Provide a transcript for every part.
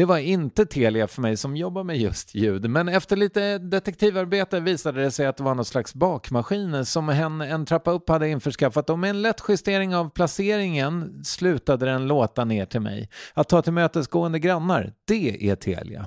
Det var inte Telia för mig som jobbar med just ljud, men efter lite detektivarbete visade det sig att det var någon slags bakmaskin som en, en trappa upp hade införskaffat och med en lätt justering av placeringen slutade den låta ner till mig. Att ta tillmötesgående grannar, det är Telia.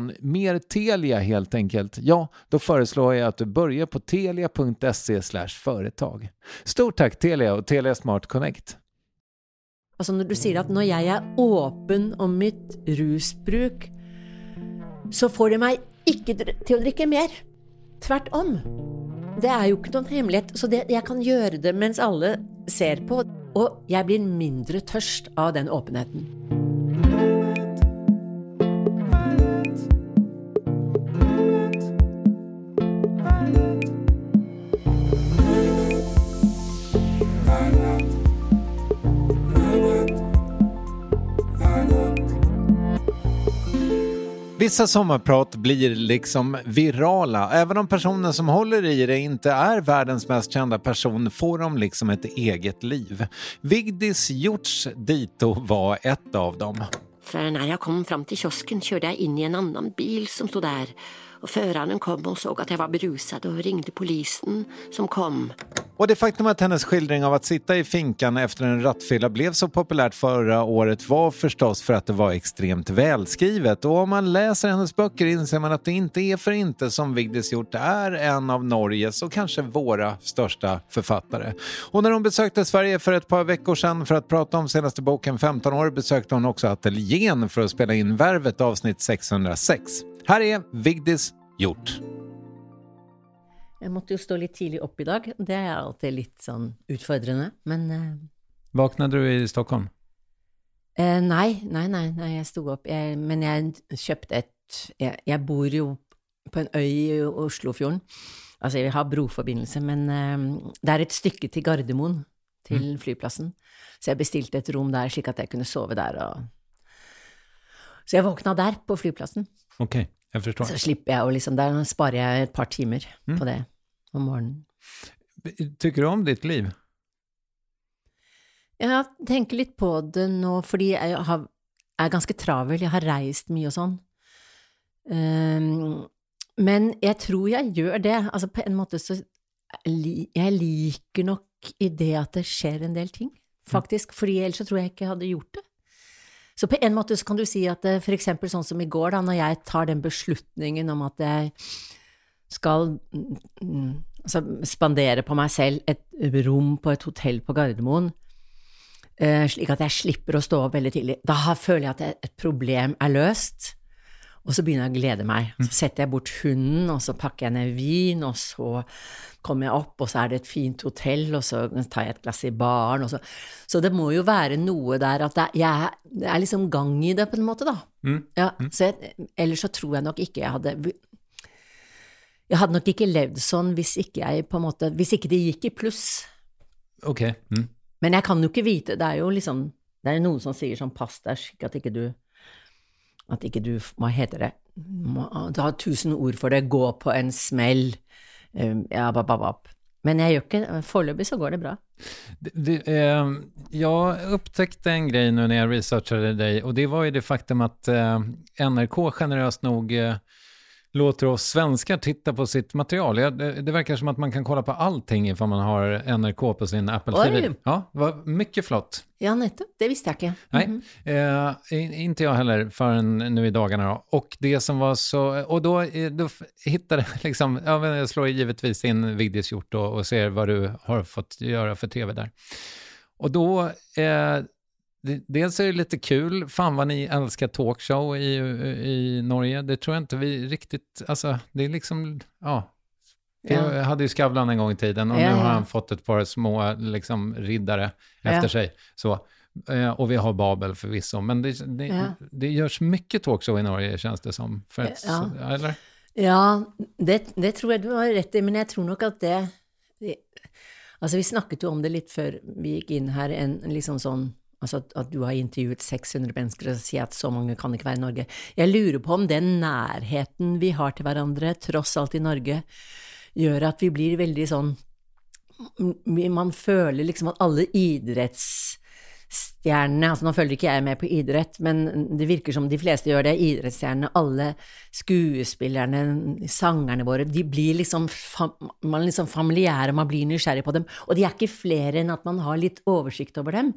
mer Telia helt enkelt, ja, då föreslår jag att du börjar på telia.se företag. Stort tack Telia och Telia Smart Connect. Altså når du sier at når jeg er åpen om mitt rusbruk, så får det meg ikke til å drikke mer. Tvert om. Det er jo ikke noen hemmelighet, så det, jeg kan gjøre det mens alle ser på, og jeg blir mindre tørst av den åpenheten. Vissa sommarprat blir liksom virala. Även om personen som håller i det inte är världens mest kända person får de liksom ett eget liv. Vigdis Hjorts dito var ett av dem. För när jag kom fram till kiosken körde jag in i en annan bil som stod där och föraren kom och såg att jag var berusad och ringde polisen som kom. Och det faktum att hennes skildring av att sitta i finkan efter en rattfylla blev så populärt förra året var förstås för att det var extremt välskrivet. Och om man läser hennes böcker inser man att det inte är för inte som Vigdis gjort är en av Norges och kanske våra största författare. Och när hon besökte Sverige för ett par veckor sedan för att prata om senaste boken 15 år besökte hon också ateljén för att spela in Värvet avsnitt 606. Her er Vigdis Hjort. Jeg måtte jo stå litt tidlig opp i dag. Det er alltid litt sånn utfordrende, men uh, Våknet du i Stockholm? Uh, nei, nei, nei, nei, jeg sto opp. Jeg, men jeg kjøpte et jeg, jeg, bor jo på en øy i Oslofjorden. Altså, jeg har broforbindelse, men uh, det er et stykke til Gardermoen, til mm. flyplassen. Så jeg bestilte et rom der, slik at jeg kunne sove der og Så jeg våkna der, på flyplassen. Ok, jeg forstår. Så slipper jeg å liksom Da sparer jeg et par timer mm. på det om morgenen. Tykker du om ditt liv? Jeg tenker litt på det nå, fordi jeg har, er ganske travel. Jeg har reist mye og sånn. Um, men jeg tror jeg gjør det. Altså, på en måte så Jeg liker nok i det at det skjer en del ting, faktisk. Fordi ellers så tror jeg ikke jeg hadde gjort det. Så på en måte så kan du si at for eksempel sånn som i går, da, når jeg tar den beslutningen om at jeg skal mm, altså, spandere på meg selv et rom på et hotell på Gardermoen, uh, slik at jeg slipper å stå opp veldig tidlig, da føler jeg at et problem er løst. Og så begynner jeg å glede meg. Så setter jeg bort hunden, og så pakker jeg ned vin, og så kommer jeg opp, og så er det et fint hotell, og så tar jeg et glass i baren, og så Så det må jo være noe der at det er, jeg, det er liksom gang i det, på en måte, da. Mm. Ja, mm. så jeg, ellers så tror jeg nok ikke jeg hadde Jeg hadde nok ikke levd sånn hvis ikke jeg på en måte Hvis ikke det gikk i pluss. Ok. Mm. Men jeg kan jo ikke vite Det er jo liksom Det er noen som sier sånn pass deg slik at ikke du At ikke du Hva heter det? Du har tusen ord for det. Gå på en smell. Um, ja, bap, bap. Men jeg gjør ikke Foreløpig så går det bra. Det, det, eh, jeg upptäckte en grei nå når jeg researchet deg, og det var jo det faktum at eh, NRK generøst nok eh, låter oss svenskar titta på sitt material. Ja, det, det, verkar som att man kan kolla på allting ifall man har NRK på sin Apple Oj. TV. Ja, var mycket flott. Ja, nettopp. Det visste jeg ikke. Nej, Mhm. eh, inte jag heller förrän nu i dagarna. Då. Och det som var så, och då, eh, då hittade liksom, ja, jag slår givetvis in Vigdis Hjort och, och ser vad du har fått göra för tv där. Och då, eh, det, dels är det lite kul, fan vad ni älskar talkshow i, i Norge. Det tror jag inte vi riktigt, alltså det är liksom, ja. Vi Ja. hade ju Skavlan en gång i tiden och Ja, nu har ja. han fått ett par små liksom, riddare efter sig. Så. Eh, Och vi har Babel förvisso, men det, det, det görs mycket talkshow i Norge känns det som. För att, Ja. Eller? Ja, det, det tror jeg du har rett i, men jeg tror nok at det, det alltså vi snakket jo om det litt før vi gikk inn her, en liksom sånn Altså at, at du har intervjuet 600 mennesker og sier at så mange kan ikke være i Norge. Jeg lurer på om den nærheten vi har til hverandre, tross alt i Norge, gjør at vi blir veldig sånn Man føler liksom at alle idrettsstjernene Altså nå følger ikke jeg med på idrett, men det virker som de fleste gjør det. Idrettsstjernene, alle skuespillerne, sangerne våre, de blir liksom, man er liksom familiære, man blir nysgjerrig på dem. Og de er ikke flere enn at man har litt oversikt over dem.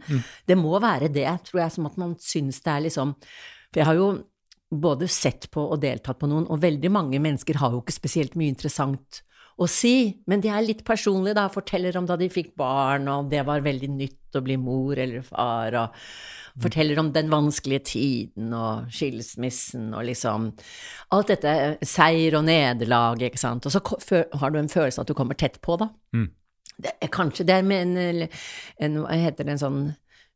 Det må være det, tror jeg, som at man syns det er liksom For jeg har jo både sett på og deltatt på noen, og veldig mange mennesker har jo ikke spesielt mye interessant å si, men de er litt personlige, da, forteller om da de fikk barn, og det var veldig nytt å bli mor eller far, og forteller om den vanskelige tiden og skilsmissen og liksom Alt dette, seier og nederlag, ikke sant, og så har du en følelse at du kommer tett på, da. Mm. Det kanskje det er med en, en Hva heter det, en sånn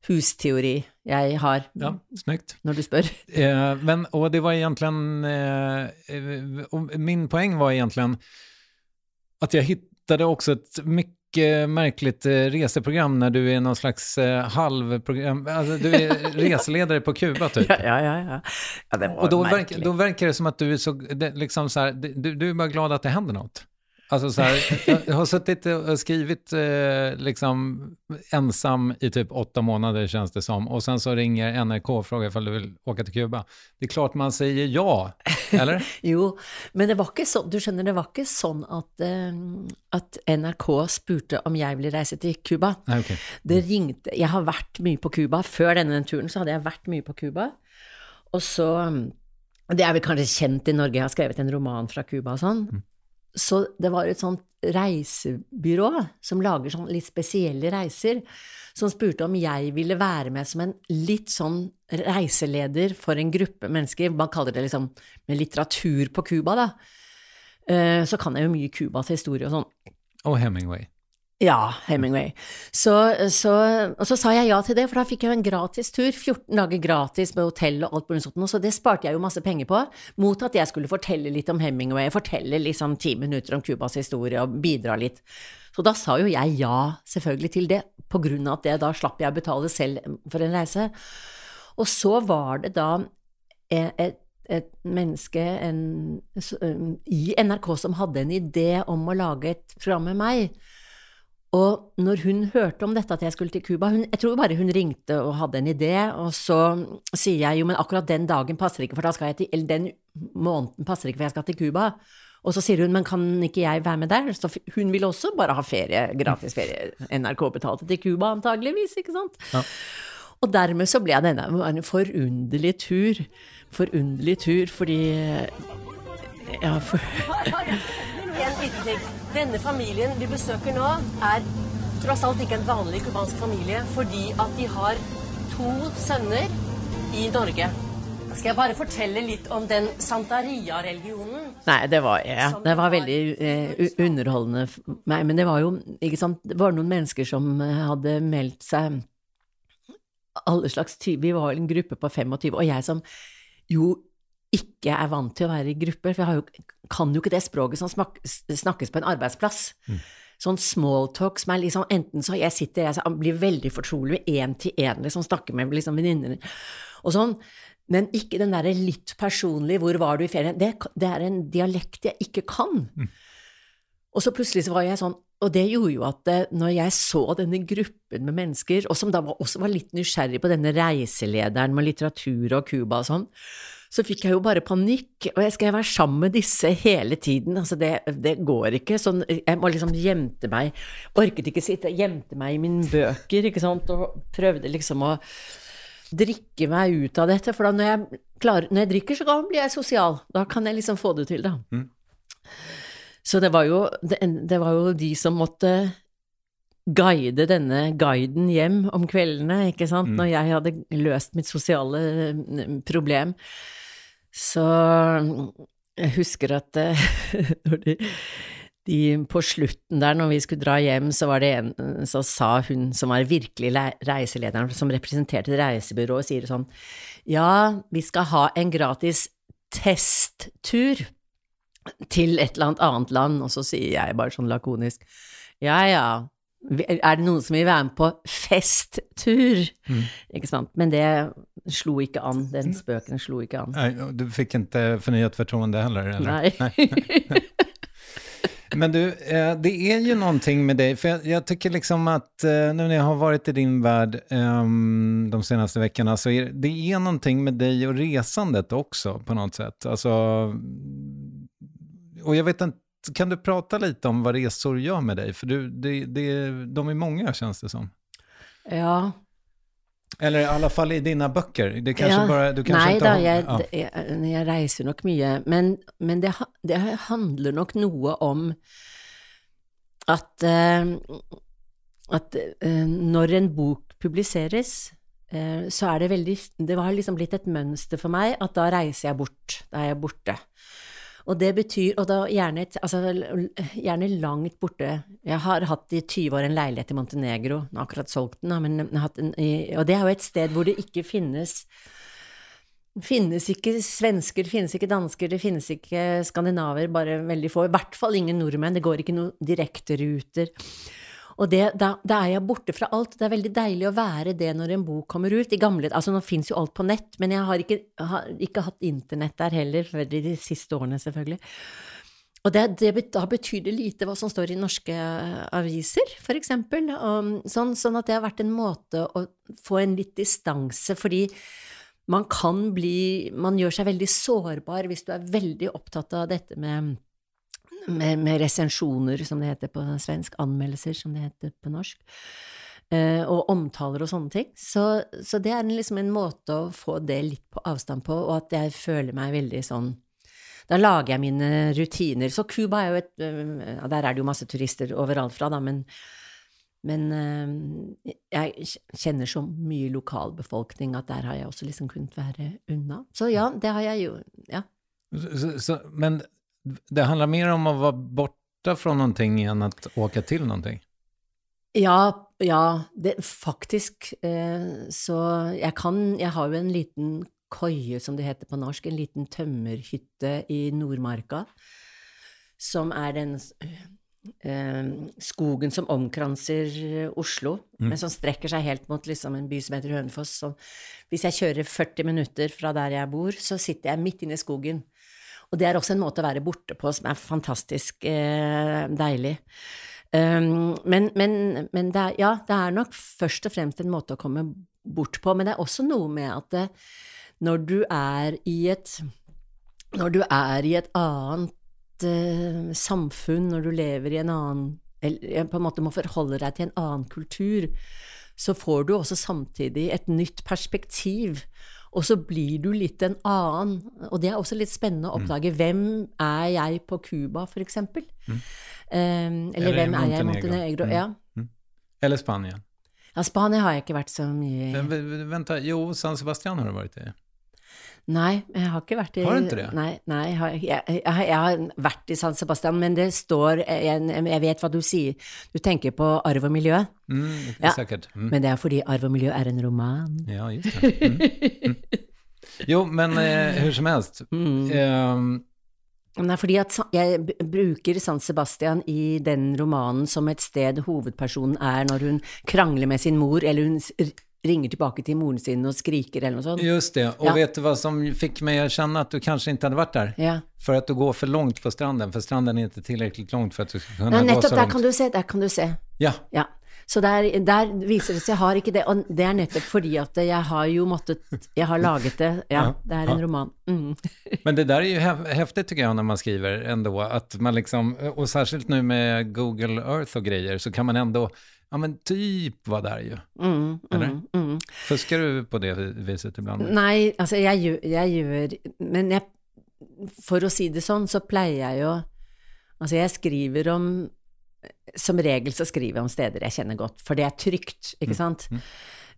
husteori jeg har, Ja, snyggt. når du spør. Eh, men, og det var egentlig eh, eh, min poeng var egentligen att jag hittade också ett mycket märkligt eh, reseprogram när du är någon slags eh, halvprogram, alltså du är reseledare på Kuba typ. Ja, ja, ja. ja. ja Och då, verk, då verkar det som att du är så, det, liksom så här, du, du är bara glad att det händer något. Alltså så här, jag har suttit och skrivit eh, liksom ensam i typ åtta månader känns det som. Och sen så ringer NRK och frågar ifall du vill åka till Kuba. Det är klart man säger ja, eller? Jo, men det var ikke sånn, du skjønner, det var ikke sånn at, eh, at NRK spurte om jeg ville reise til Cuba. Okay. Det ringte Jeg har vært mye på Cuba. Før denne turen så hadde jeg vært mye på Cuba. Og så Det er vel kanskje kjent i Norge, jeg har skrevet en roman fra Cuba og sånn. Så det var et sånt reisebyrå som lager sånn litt spesielle reiser, som spurte om jeg ville være med som en litt sånn reiseleder for en gruppe mennesker. Man kaller det liksom med litteratur på Cuba, da. Eh, Så kan jeg jo mye Cubas historie og sånn. Og Hemingway. Ja, Hemingway. Så, så, og så sa jeg ja til det, for da fikk jeg jo en gratis tur. 14 dager gratis med hotell og alt mulig sånt. Så det sparte jeg jo masse penger på, mot at jeg skulle fortelle litt om Hemingway, fortelle liksom ti minutter om Cubas historie og bidra litt. Så da sa jo jeg ja, selvfølgelig, til det, på grunn av at det, da slapp jeg å betale selv for en reise. Og så var det da et, et, et menneske en, um, i NRK som hadde en idé om å lage et program med meg. Og når hun hørte om dette, at jeg skulle til Cuba Jeg tror bare hun ringte og hadde en idé, og så sier jeg jo, men akkurat den dagen passer ikke, for da skal jeg til Eller den måneden passer ikke, for jeg skal til Cuba. Og så sier hun, men kan ikke jeg være med der? Så hun ville også bare ha ferie, gratis ferie. NRK betalte til Cuba antageligvis, ikke sant? Ja. Og dermed så ble denne en forunderlig tur. Forunderlig tur fordi Ja, for liten ting. Denne familien vi besøker nå, er tross alt ikke en vanlig cubansk familie, fordi at de har to sønner i Norge. Skal jeg bare fortelle litt om den Santaria-religionen? Nei, det var, ja, det var veldig eh, underholdende meg. Men det var jo ikke sant, det var noen mennesker som eh, hadde meldt seg alle slags typer. Vi var vel en gruppe på 25, og jeg som jo ikke er vant til å være i grupper, for jeg har jo, kan jo ikke det språket som smak, snakkes på en arbeidsplass. Sånn smalltalk som er liksom enten så Jeg sitter, jeg blir veldig fortrolig med én til én, liksom snakker med liksom venninner og sånn. Men ikke den derre litt personlige 'hvor var du i ferien'? Det, det er en dialekt jeg ikke kan. Og så plutselig så var jeg sånn Og det gjorde jo at eh, når jeg så denne gruppen med mennesker, og som da var, også var litt nysgjerrig på denne reiselederen med litteratur og Cuba og sånn, så fikk jeg jo bare panikk, og jeg skal være sammen med disse hele tiden, altså det, det går ikke, sånn, jeg må liksom gjemte meg, orket ikke sitte, gjemte meg i mine bøker, ikke sant, og prøvde liksom å drikke meg ut av dette, for da når jeg, klarer, når jeg drikker, så blir jeg sosial, da kan jeg liksom få det til, da. Mm. Så det var, jo, det, det var jo de som måtte guide denne guiden hjem om kveldene, ikke sant, mm. når jeg hadde løst mitt sosiale mm, problem. Så jeg husker at eh, de, de, på slutten der, når vi skulle dra hjem, så en Så sa hun som var virkelig reiselederen, som representerte reisebyrået, sier sånn Ja, vi skal ha en gratis testtur til et eller annet annet land, og så sier jeg bare sånn lakonisk Ja ja, er det noen som vil være med på festtur? Mm. Ikke sant? Men det slo ikke an. Den spøken slo ikke an. Nei, du fikk ikke fornyet fortroende heller? Eller? Nei. Men du, eh, det er jo noe med deg, for jeg, jeg tycker liksom at nå når jeg har vært i din verden um, de seneste ukene, så er det er noe med deg og resandet også på noe sett. Alltså, og jeg vet ikke kan du prata lite om vad resor gör med dig? För du, det, det, de är många känns det som. Ja. Eller i alla fall i dine bøker. Det kanskje ja. bare, du kanskje Nei ikke da, har, jeg, ja. jeg, jeg, reiser nok mye. Men, men det, det, handler nok noe om at, uh, at uh, når en bok publiseres, uh, så er det veldig Det har liksom blitt et mønster for meg at da reiser jeg bort. Da er jeg borte. Og det betyr, og da gjerne, altså, gjerne langt borte Jeg har hatt i 20 år en leilighet i Montenegro, akkurat solgt den, men en, og det er jo et sted hvor det ikke finnes finnes ikke svensker, det finnes ikke dansker, det finnes ikke skandinaver, bare veldig få. I hvert fall ingen nordmenn. Det går ikke noen direkteruter. Og det, da, da, er jeg borte fra alt. Det er veldig deilig å være det når en bok kommer ut. I gamle, altså Nå fins jo alt på nett, men jeg har ikke, har ikke hatt internett der heller, før de siste årene, selvfølgelig. Og det, det, da betyr det lite hva som står i norske aviser, for eksempel. Sånn, sånn, at det har vært en måte å få en litt distanse, fordi man kan bli Man gjør seg veldig sårbar hvis du er veldig opptatt av dette med med, med resensjoner, som det heter på svensk, anmeldelser, som det heter på norsk, uh, og omtaler og sånne ting. Så, så det er liksom en måte å få det litt på avstand på, og at jeg føler meg veldig sånn da lager jeg mine rutiner. Så Cuba er jo et ja, Der er det jo masse turister overalt fra, da, men, men uh, jeg kjenner så mye lokalbefolkning at der har jeg også liksom kunnet være unna. Så ja, det har jeg jo. Ja. Så, så, men det handler mer om å være borte fra noe enn å åke til noe? Ja, ja det, faktisk. Eh, så jeg kan Jeg har jo en liten koie, som det heter på norsk, en liten tømmerhytte i Nordmarka, som er den eh, skogen som omkranser Oslo, mm. men som strekker seg helt mot liksom, en by som heter Hønefoss. Så hvis jeg kjører 40 minutter fra der jeg bor, så sitter jeg midt inne i skogen. Og det er også en måte å være borte på som er fantastisk eh, deilig. Um, men, men, men det er, ja, det er nok først og fremst en måte å komme bort på, men det er også noe med at det, når du er i et Når du er i et annet eh, samfunn, når du lever i en annen Eller på en måte må forholde deg til en annen kultur, så får du også samtidig et nytt perspektiv. Og så blir du litt en annen. Og det er også litt spennende å mm. oppdage. Mm. Hvem er jeg på Cuba, eksempel? Mm. Um, eller, eller, hvem er jeg i Montenegro? Mm. Ja. Mm. Eller Spania. Ja, Spania har jeg ikke vært så mye i. Vent, jo, San Sebastian har du vært i. Nei, jeg har ikke vært i Har du ikke det? Nei, nei jeg, har, jeg, jeg, jeg, har vært i San Sebastian, men det står Jeg, vet hva du sier. Du tenker på arv og miljø. Mm, ja, sikkert. Mm. Men det er fordi arv og miljø er en roman. Ja, just det. Mm. mm. Jo, men eh, hur som helst. Um, Nei, fordi at jeg bruker San Sebastian i den romanen som et sted hovedpersonen er når hun krangler med sin mor, eller hun ringer tilbake til moren sin og skriker eller noe sånt. Just det. Og ja. vet du hva som fikk meg å kjenne at du kanskje ikke hadde vært der? Ja. For at du går for langt på stranden, for stranden er ikke tilrekkelig langt for at du skal kunne nettopp, gå så. Nettopp, der kan du se, der kan du se. Ja. ja. Så der, der viser det seg jeg har ikke det, og det er nettopp fordi at jeg har jo måttet Jeg har laget det, ja, det er en roman. Mm. Men det der er jo heftig, syns tycker når när man skriver ändå, at man liksom, Og særskilt nå med Google Earth og greier, så kan man ändå, ja men typ var där ju. Mm, Eller? mm, mm. Fuskar du på det viset ibland? Nei, altså jeg jeg gjør Men jeg, for å si det sånn, så pleier jeg jo Altså jeg skriver om Som regel så skriver jeg om steder jeg kjenner godt, for det er trygt, ikke sant?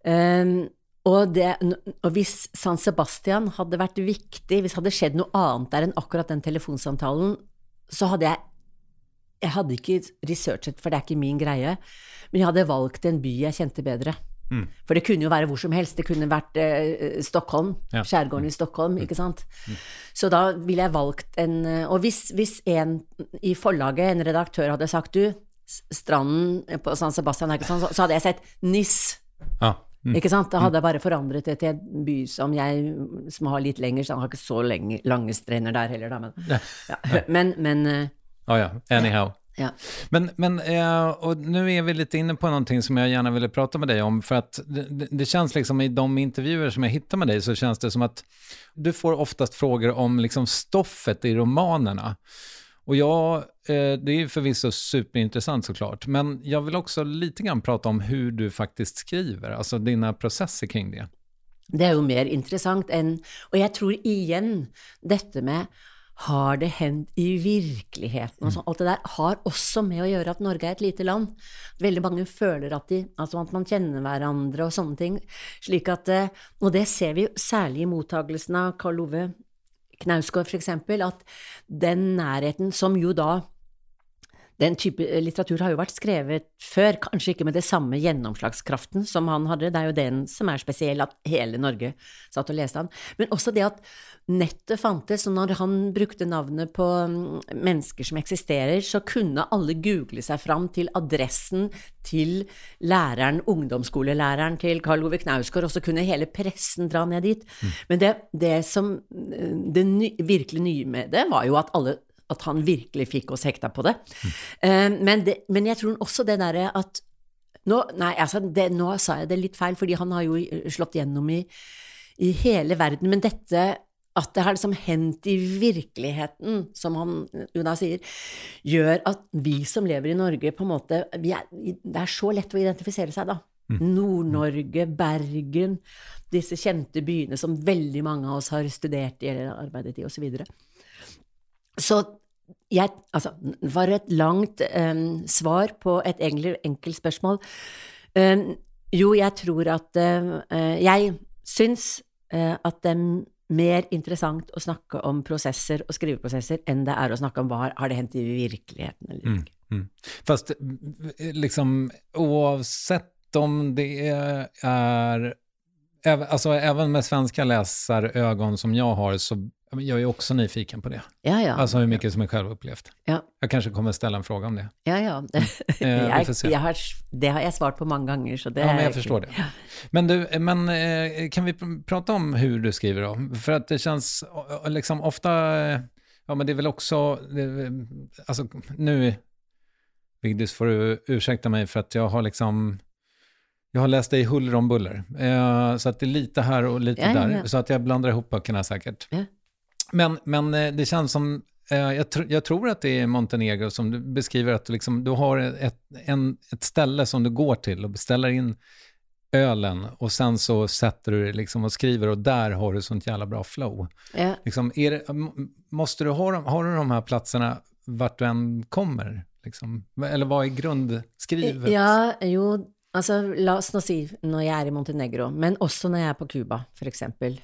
Um, og, det, og hvis San Sebastian hadde vært viktig, hvis det hadde skjedd noe annet der enn akkurat den telefonsamtalen, så hadde jeg Jeg hadde ikke researchet, for det er ikke min greie, men jeg hadde valgt en by jeg kjente bedre. Mm. For det kunne jo være hvor som helst. Det kunne vært eh, Stockholm, Ja. skjærgården i Stockholm, ikke sant. Så da ville jeg valgt en eh, Og hvis, hvis en i forlaget, en redaktør, hadde sagt du, stranden på San Sebastian er ikke sånn, så hadde jeg sett Nis. Ja. Mm. Ikke sant? Da hadde jeg bare forandret det til en by som jeg som har litt lenger, så jeg har ikke så lenge, lange strender der heller, da. Men, ja. men, men eh, Ja, ja, anyhow. ja. Men, men eh, och nu är vi lite inne på någonting som jag gärna ville prata med dig om, för att det, det- känns liksom i de intervjuer som jag hittar med dig så känns det som att du får oftast frågor om liksom stoffet i romanerna. Och jag, eh, det är ju förvisso superintressant såklart, men jag vill också lite grann prata om hur du faktiskt skriver, alltså dina processer kring det. Det er jo mer interessant än, Og jeg tror igjen dette med har det hendt i virkeligheten? Og sånn, alt det der har også med å gjøre at Norge er et lite land. Veldig mange føler at, de, altså at man kjenner hverandre og sånne ting. Slik at, eh, og det ser vi særlig i mottagelsen av Karl Ove Knausgård, eksempel, at den nærheten som jo da den type litteratur har jo vært skrevet før, kanskje ikke med det samme gjennomslagskraften som han hadde. Det er jo den som er spesiell, at hele Norge satt og leste han. Men også det at nettet fantes, og når han brukte navnet på mm, mennesker som eksisterer, så kunne alle google seg fram til adressen til læreren, ungdomsskolelæreren til Karl Ove Knausgård, og så kunne hele pressen dra ned dit. Men det, det som det ny, virkelig nye med det, var jo at alle at han virkelig fikk oss hekta på det. Eh, men, det men jeg tror også det derre at nå, nei, altså, det, nå sa jeg det litt feil, fordi han har jo slått gjennom i, i hele verden, men dette at det har liksom hendt i virkeligheten, som han jo da sier, gjør at vi som lever i Norge, på en måte vi er, Det er så lett å identifisere seg, da. Nord-Norge, Bergen, disse kjente byene som veldig mange av oss har studert i eller arbeidet i, osv. Så, videre. så jeg, altså, var et langt um, svar på et egentlig enkelt spørsmål. Um, jo, jeg tror at uh, Jeg syns uh, at det er mer interessant å snakke om prosesser og skriveprosesser enn det er å snakke om hva har, har det hendt i virkeligheten eller ikke. Mm. Fast eh, liksom oavsett om det er Altså, even med svenska läsarögon som jeg har så jag är också nyfiken på det. Ja, ja. Alltså hur mycket som är självupplevt. ja, Jag kanske kommer ställa en fråga om det. ja, ja. vi jeg, får se. har, det har jeg svarat på mange ganger, så det Ja, men jag förstår det. Men, du, men eh, kan vi pr- prata om hur du skriver då? För att det känns eh, liksom ofta, eh, ja men det är väl också, det, alltså nu, Vigdis får du ursäkta mig för att jag har liksom, jag har läst dig huller om buller. Eh, så att det är lite här och lite Ja, där. Så att jag blandar ihop böckerna säkert. Men, men eh, det känns som, Jeg jag, tr- jag tror att det är Montenegro som du beskriver att du, liksom, du har ett, en, ett ställe som du går till och beställer in ölen och sen så sätter du liksom och skriver och där har du sånt jävla bra flow. Ja. Liksom, det, måste du ha, har du de här platserna vart du än kommer? Liksom? Eller vad är grundskrivet? Ja, jo, altså la oss nå si når jeg er i Montenegro, men også når jeg er på Cuba, eksempel.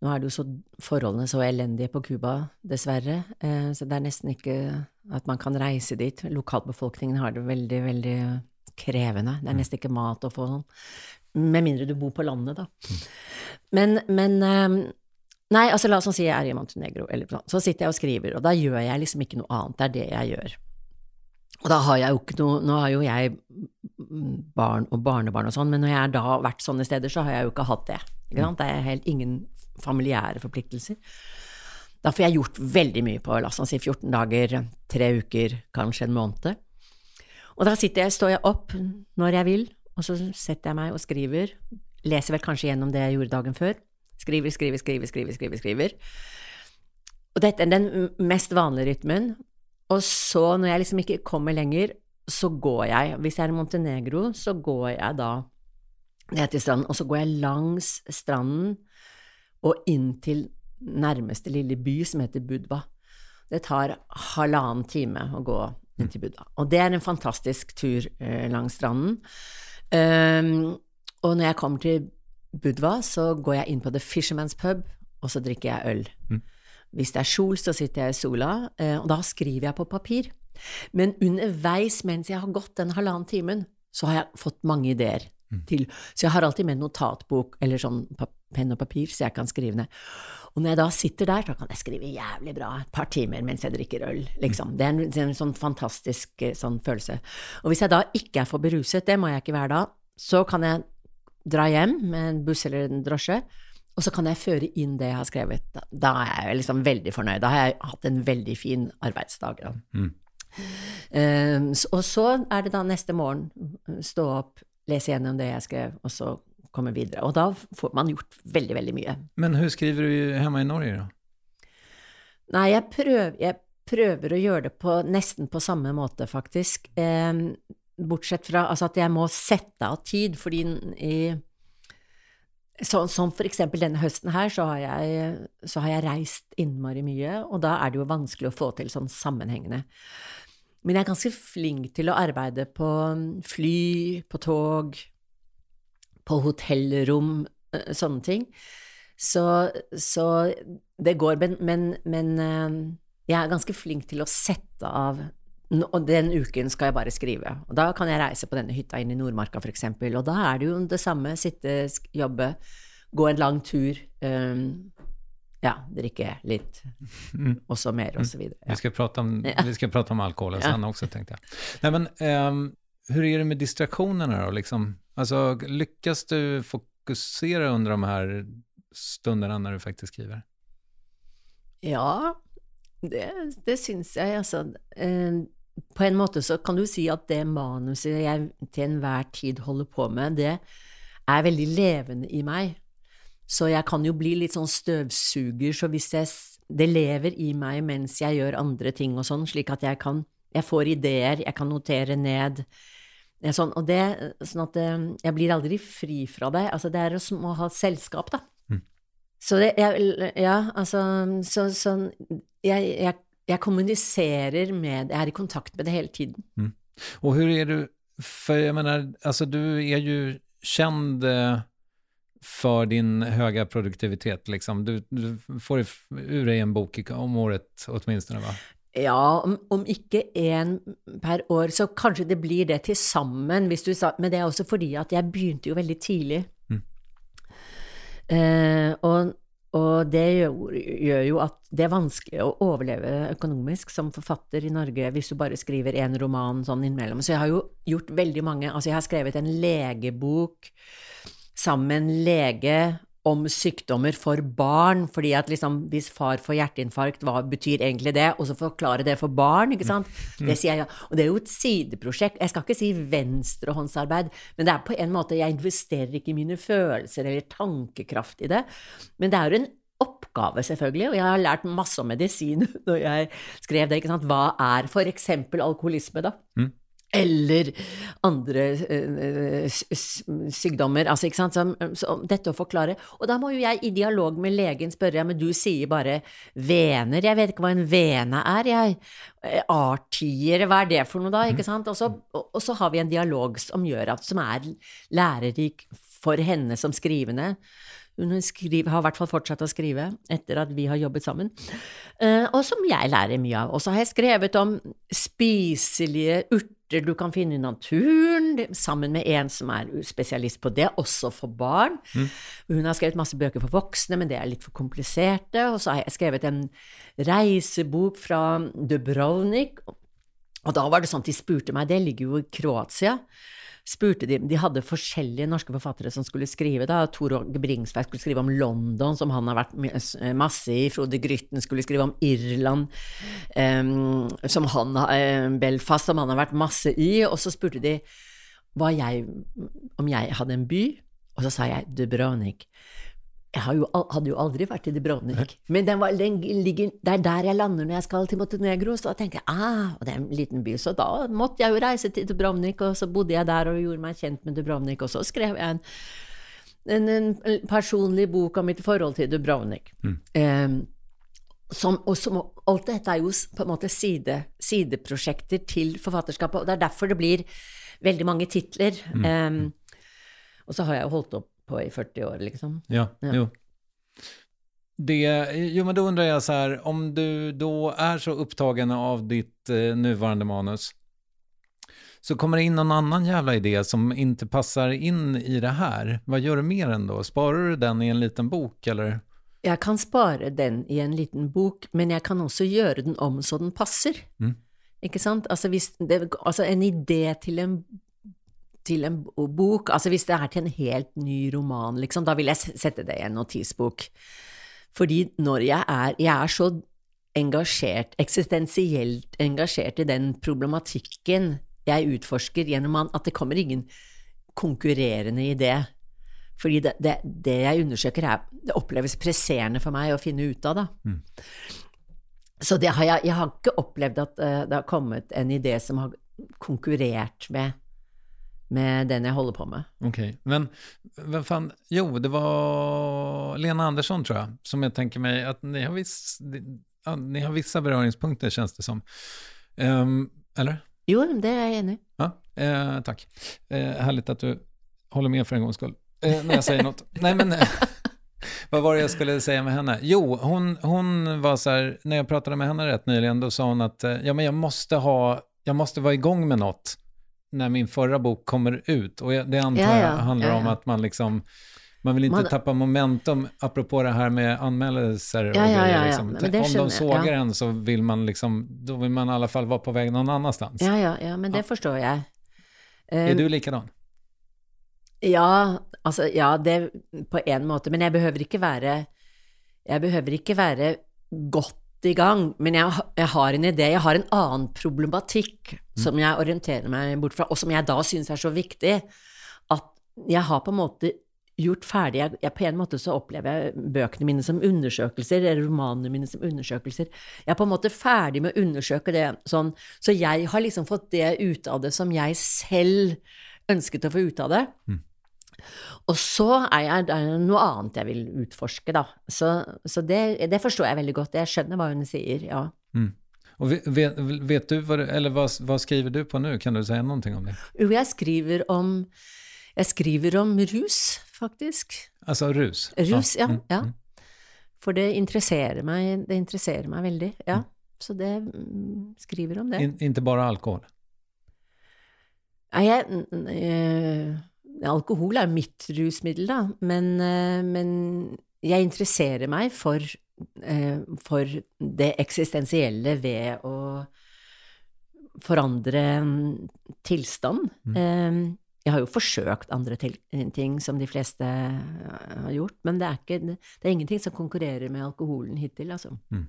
Nå er det jo så forholdene så elendige på Cuba, dessverre, eh, så det er nesten ikke at man kan reise dit. Lokalbefolkningen har det veldig, veldig krevende. Det er nesten ikke mat å få sånn. Med mindre du bor på landet, da. Men, men eh, Nei, altså la oss si jeg er i Montenegro, eller sånn. Så sitter jeg og skriver, og da gjør jeg liksom ikke noe annet. Det er det jeg gjør. Og da har jeg jo ikke noe Nå har jo jeg barn og barnebarn og sånn, men når jeg da har vært sånne steder, så har jeg jo ikke hatt det. Ikke sant? Det er helt ingen familiære forpliktelser. Da får jeg gjort veldig mye på la oss si 14 dager, tre uker, kanskje en måned. Og da jeg, står jeg opp når jeg vil, og så setter jeg meg og skriver. Leser vel kanskje gjennom det jeg gjorde dagen før. Skriver, skriver, skriver, skriver, skriver. skriver. Og dette er den mest vanlige rytmen. Og så, når jeg liksom ikke kommer lenger, så går jeg. Hvis jeg er i Montenegro, så går jeg da ned til stranden, og så går jeg langs stranden og inn til nærmeste lille by, som heter Budva. Det tar halvannen time å gå inn til Budva. Og det er en fantastisk tur eh, langs stranden. Um, og når jeg kommer til Budva, så går jeg inn på The Fisherman's Pub, og så drikker jeg øl. Mm. Hvis det er sol, så sitter jeg i sola, eh, og da skriver jeg på papir. Men underveis mens jeg har gått den halvannen timen, så har jeg fått mange ideer mm. til Så jeg har alltid med notatbok eller sånn penn og papir, så jeg kan skrive ned. Og når jeg da sitter der, så kan jeg skrive jævlig bra et par timer mens jeg drikker øl, liksom. Det er en, det er en sånn fantastisk eh, sånn følelse. Og hvis jeg da ikke er for beruset, det må jeg ikke være da, så kan jeg dra hjem med en buss eller en drosje, og så kan jeg føre inn det jeg har skrevet. Da, da er jeg liksom veldig fornøyd. Da har jeg hatt en veldig fin arbeidsdag. Mm. Um, og så er det da neste morgen stå opp, lese gjennom det jeg skrev, og så komme videre. Og da får man gjort veldig, veldig mye. Men hvordan skriver du hjemme i Norge, da? Nei, jeg prøver, jeg prøver, å gjøre det på nesten på samme måte, faktisk. Eh, bortsett fra altså at jeg må sette av tid, fordi i Sånn som for eksempel denne høsten her, så har, jeg, så har jeg reist innmari mye, og da er det jo vanskelig å få til sånn sammenhengende. Men jeg er ganske flink til å arbeide på fly, på tog, på hotellrom, eh, sånne ting. Så, så det går, men, men, men, eh, jeg er ganske flink til å sette av og den uken skal jeg bare skrive. Og da kan jeg reise på denne hytta inn i Nordmarka, f.eks. Og da er det jo det samme. Sitte, jobbe, gå en lang tur. Um, ja, drikke litt, og så mer, og så videre. Ja. Vi, skal prate om, ja. vi skal prate om alkoholen sen også, tenkte jeg. Nei, men um, hvordan er det med distraksjonene, da? Liksom? Altså, lyckas du fokusere under de her stunderna når du faktisk skriver? Ja, det, det syns jeg, altså. eh, på en måte så kan du si at det manuset jeg til enhver tid holder på med, det er veldig levende i meg. Så jeg kan jo bli litt sånn støvsuger, så hvis jeg Det lever i meg mens jeg gjør andre ting og sånn, slik at jeg kan Jeg får ideer, jeg kan notere ned. Sånn, og det, sånn at eh, jeg blir aldri fri fra det. Altså, det er som å ha selskap, da. Mm. Så det jeg, Ja, altså Så sånn jeg, jeg, jeg, kommuniserer med Jeg er i kontakt med det hele tiden. Mm. Og hvordan er du For jeg mener, altså, du er jo kjent eh, for din høye produktivitet, liksom. Du, du får ur deg en bok om året, åtminstone, va? Ja, om, om ikke én per år, så kanskje det blir det til sammen, Men det er også fordi at jeg begynte jo veldig tidlig. Mm. Eh, og, og, det gjør, gjør, jo at det er vanskelig å overleve økonomisk som forfatter i Norge hvis du bare skriver én roman sånn innimellom. Så jeg har jo gjort veldig mange Altså, jeg har skrevet en legebok sammen med en lege om sykdommer for barn, fordi at liksom hvis far får hjerteinfarkt, hva betyr egentlig det? Og så forklare det for barn, ikke sant? Det sier jeg, og det er jo et sideprosjekt. Jeg skal ikke si venstrehåndsarbeid, men det er på en måte Jeg investerer ikke i mine følelser eller tankekraft i det, men det er jo en oppgave, selvfølgelig, og jeg har lært masse om medisin når jeg skrev det, ikke sant. Hva er for eksempel alkoholisme, da? Mm eller andre uh, sykdommer. Altså, ikke sant? Så, så, dette å forklare. Og da må jo jeg i dialog med legen spørre, ja, men du sier bare vener, jeg vet ikke hva en vene er, jeg. Eh, artier, hva er det for noe da, ikke sant? Og så, og, og så har vi en dialog som gjør at, som er lærerik for henne som skrivende. Hun skriver, har i hvert fall fortsatt å skrive etter at vi har jobbet sammen, og som jeg lærer mye av. Og så har jeg skrevet om spiselige urter urter du kan finne i naturen, sammen med en som er spesialist på det, også for barn. Mm. Hun har skrevet masse bøker for voksne, men det er litt for kompliserte. Og så har jeg skrevet en reisebok fra Dubrovnik. Og da var det sånn at de spurte meg, det ligger jo i Kroatia. Spurte de De hadde forskjellige norske forfattere som skulle skrive. da, Tor Åge Bringsveit skulle skrive om London, som han har vært masse i. Frode Grytten skulle skrive om Irland, um, som han, um, Belfast, som han har vært masse i. Og så spurte de jeg, om jeg hadde en by, og så sa jeg Dubrovnik. Jeg jo, hadde jo aldri vært i Dubrovnik, men den var, den ligger, det er der jeg lander når jeg skal til Montenegro. Så da tenker jeg ah, og det er en liten by, så da måtte jeg jo reise til Dubrovnik, og så bodde jeg der og gjorde meg kjent med Dubrovnik, og så skrev jeg en, en, en personlig bok om mitt forhold til Dubrovnik. Mm. Um, som, og som, alt dette er jo på en måte side, sideprosjekter til forfatterskapet, og det er derfor det blir veldig mange titler. Mm. Um, og så har jeg jo holdt opp på i 40 år liksom. Ja, ja. jo. Det, jo, men då undrar jag så här, om du då är så upptagen av ditt eh, nuvarande manus, så kommer det in någon annan jävla idé som inte passar in i det här. Vad gör du mer än då? Sparar du den i en liten bok, eller? Jeg kan spare den i en liten bok, men jeg kan også gjøre den om så den passer. Mm. Ikke sant? Altså, hvis det, altså en idé til en til en bok Altså hvis det er til en helt ny roman, liksom, da vil jeg sette det i en notisbok. Fordi når jeg er Jeg er så engasjert, eksistensielt engasjert i den problematikken jeg utforsker gjennom han, at det kommer ingen konkurrerende idé. Fordi det, det, det jeg undersøker, er, det oppleves presserende for meg å finne ut av, da. Mm. Så har jeg, jeg, har ikke opplevd at uh, det har kommet en idé som har konkurrert med med den jeg holder på med. Ok, men vem fan, jo, det var Lena Andersson tror jeg, som jeg tenker meg at ni har, viss, ja, ni har vissa berøringspunkter, kjennes det som. Um, eller? Jo, det er jeg enig. Ja, eh, takk. Eh, Herlig at du holder med for en gangs skull, eh, når jeg sier noe. Nei, men vad var det jeg skulle si med henne? Jo, hun hon var så här, när jag pratade med henne rätt nyligen, då sa hon att eh, ja, men jag måste ha, jag måste vara igång med något när min förra bok kommer ut. Och det antar jag ja, ja, handlar ja, om att man liksom, man vill inte man, tappa momentum, apropå det här med anmädelser och grejer. Liksom. Om de sågar en så vill man liksom, då vill man i alla fall vara på väg någon annanstans. Ja, ja, ja men det förstår jag. Är du likadan? Ja, altså, ja, det på en måte, men jeg behøver ikke være Jeg behøver ikke være godt i gang, men jeg, jeg, har en idé, jeg har en annen problematikk mm. som jeg orienterer meg bort fra, og som jeg da synes er så viktig, at jeg har på en måte gjort ferdig jeg, jeg, På en måte så opplever jeg bøkene mine som undersøkelser, eller romanene mine som undersøkelser. Jeg er på en måte ferdig med å undersøke det sånn, så jeg har liksom fått det ut av det som jeg selv ønsket å få ut av det. Mm. Og så er jeg, det er noe annet jeg vil utforske, da. Så, så det, det, forstår jeg veldig godt. Jeg skjønner hva hun sier, ja. Mm. Og vet, vet, du, eller hva, hva skriver du på nå? Kan du si noe om det? Jo, jeg skriver om Jeg skriver om rus, faktisk. Altså rus? Rus, ja. Mm, ja. Mm. For det interesserer meg, det interesserer meg veldig, ja. Mm. Så det mm, skriver om det. In, ikke bare alkohol? Nei, jeg øh, Alkohol er mitt rusmiddel, da, men, eh, men jeg interesserer meg for, eh, for, det eksistensielle ved å forandre mm, tilstand. Mm. Eh, jeg har jo forsøkt andre ting som de fleste har gjort, men det er, ikke, det er ingenting som konkurrerer med alkoholen hittil, altså. Mm.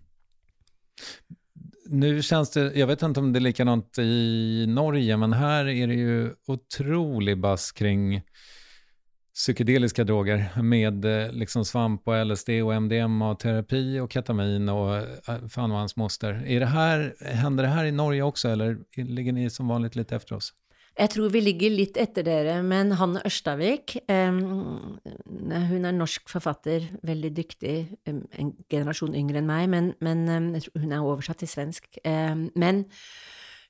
Nu känns det, jag vet inte om det är likadant i Norge, men här är det ju otrolig bass kring psykedeliska droger med eh, liksom svamp och LSD och MDMA-terapi och ketamin och eh, fan och hans moster. Är det här, händer det här i Norge också eller ligger ni som vanligt lite efter oss? Jeg tror vi ligger litt etter dere, men Hanne Ørstavik um, Hun er norsk forfatter, veldig dyktig, um, en generasjon yngre enn meg, men, men um, hun er oversatt til svensk. men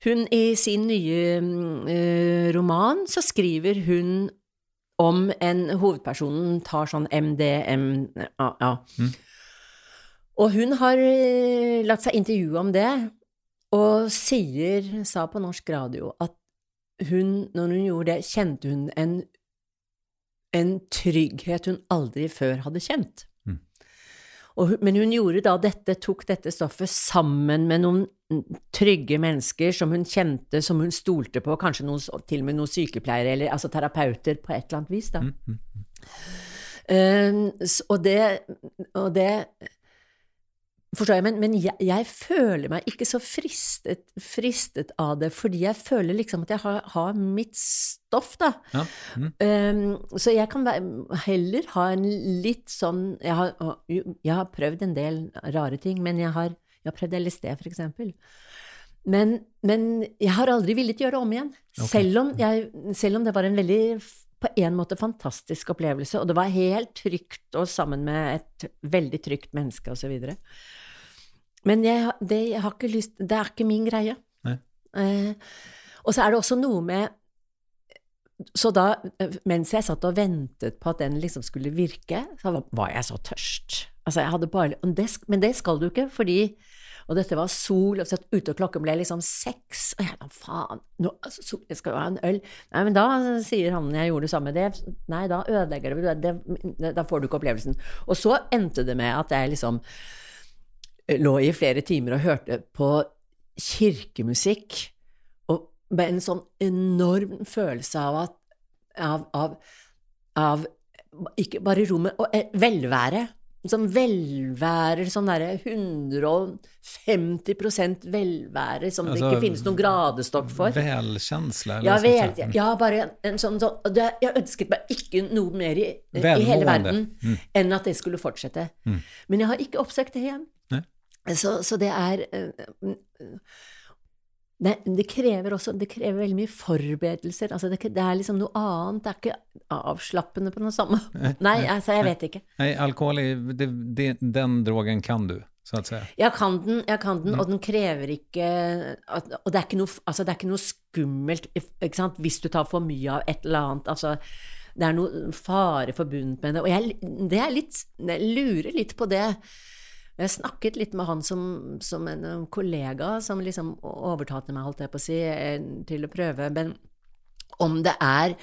hun i sin nye uh, roman så skriver hun om en Hovedpersonen tar sånn MDMA. Mm. Og hun har uh, latt seg intervjue om det, og sier, sa på norsk radio, at hun, når hun gjorde det, kjente hun en, en trygghet hun aldri før hadde kjent. Mm. Og, men hun gjorde da dette, tok dette stoffet sammen med noen trygge mennesker som hun kjente, som hun stolte på, kanskje noen, til og med noen sykepleiere, eller altså terapeuter på et eller annet vis, da. Mm. s- og det, og det Forstår jeg, men, men jeg, jeg føler meg ikke så fristet, fristet av det, fordi jeg føler liksom at jeg har, har mitt stoff, da. Ja. Mm. Um, så jeg kan heller ha en litt sånn jeg har, jeg har prøvd en del rare ting, men jeg har, jeg har prøvd LSD, for eksempel. Men, men jeg har aldri villet gjøre om igjen. Okay. Selv, om jeg, selv om det var en veldig på en måte fantastisk opplevelse, og det var helt trygt og sammen med et veldig trygt menneske osv. Men jeg, det, jeg har ikke lyst Det er ikke min greie. Eh, og så er det også noe med Så da, mens jeg satt og ventet på at den liksom skulle virke, så var- jeg så tørst. Altså, jeg hadde bare det, Men det skal du ikke, fordi Og dette var sol, og satt ute, og klokken ble liksom seks, og jeg da faen nå, altså, sol, Jeg skal jo ha en øl. Nei, men da sier han jeg gjorde det samme, det Nei, da ødelegger det, det, det Da får du ikke opplevelsen. Og så endte det med at jeg liksom lå i flere timer og hørte på kirkemusikk, og med en sånn enorm følelse av at av, av, av ikke bare rommet, og eh, velvære. Sånn velvære, sånn derre 150% velvære som det Altså, ikke finnes noen gradestokk for. Velkjensle? Ja, vel, ja, bare en sånn, sånn det, Jeg ønsket meg ikke noe mer i, i hele verden Mm. enn at det skulle fortsette. Men jeg har ikke oppsøkt det igjen. Nei. Så, så det er eh, det, det krever også det krever veldig mye forberedelser. Altså det, det er liksom noe annet. Det er ikke avslappende på noe samme Nei, altså, jeg vet ikke. Nei, alkohol, det, den drogen kan du, så å si? Jeg kan den, jeg kan Mm. den og den krever ikke at, Og det er ikke, noe, altså det er ikke noe skummelt ikke hvis du tar for mye av et eller annet. Altså, det er noe fare forbundet med det. Og jeg, det er litt, jeg lurer litt på det. Jeg snakket litt med han som, som en kollega som liksom overtalte meg, holdt jeg på å si, eh, til å prøve. Men om det er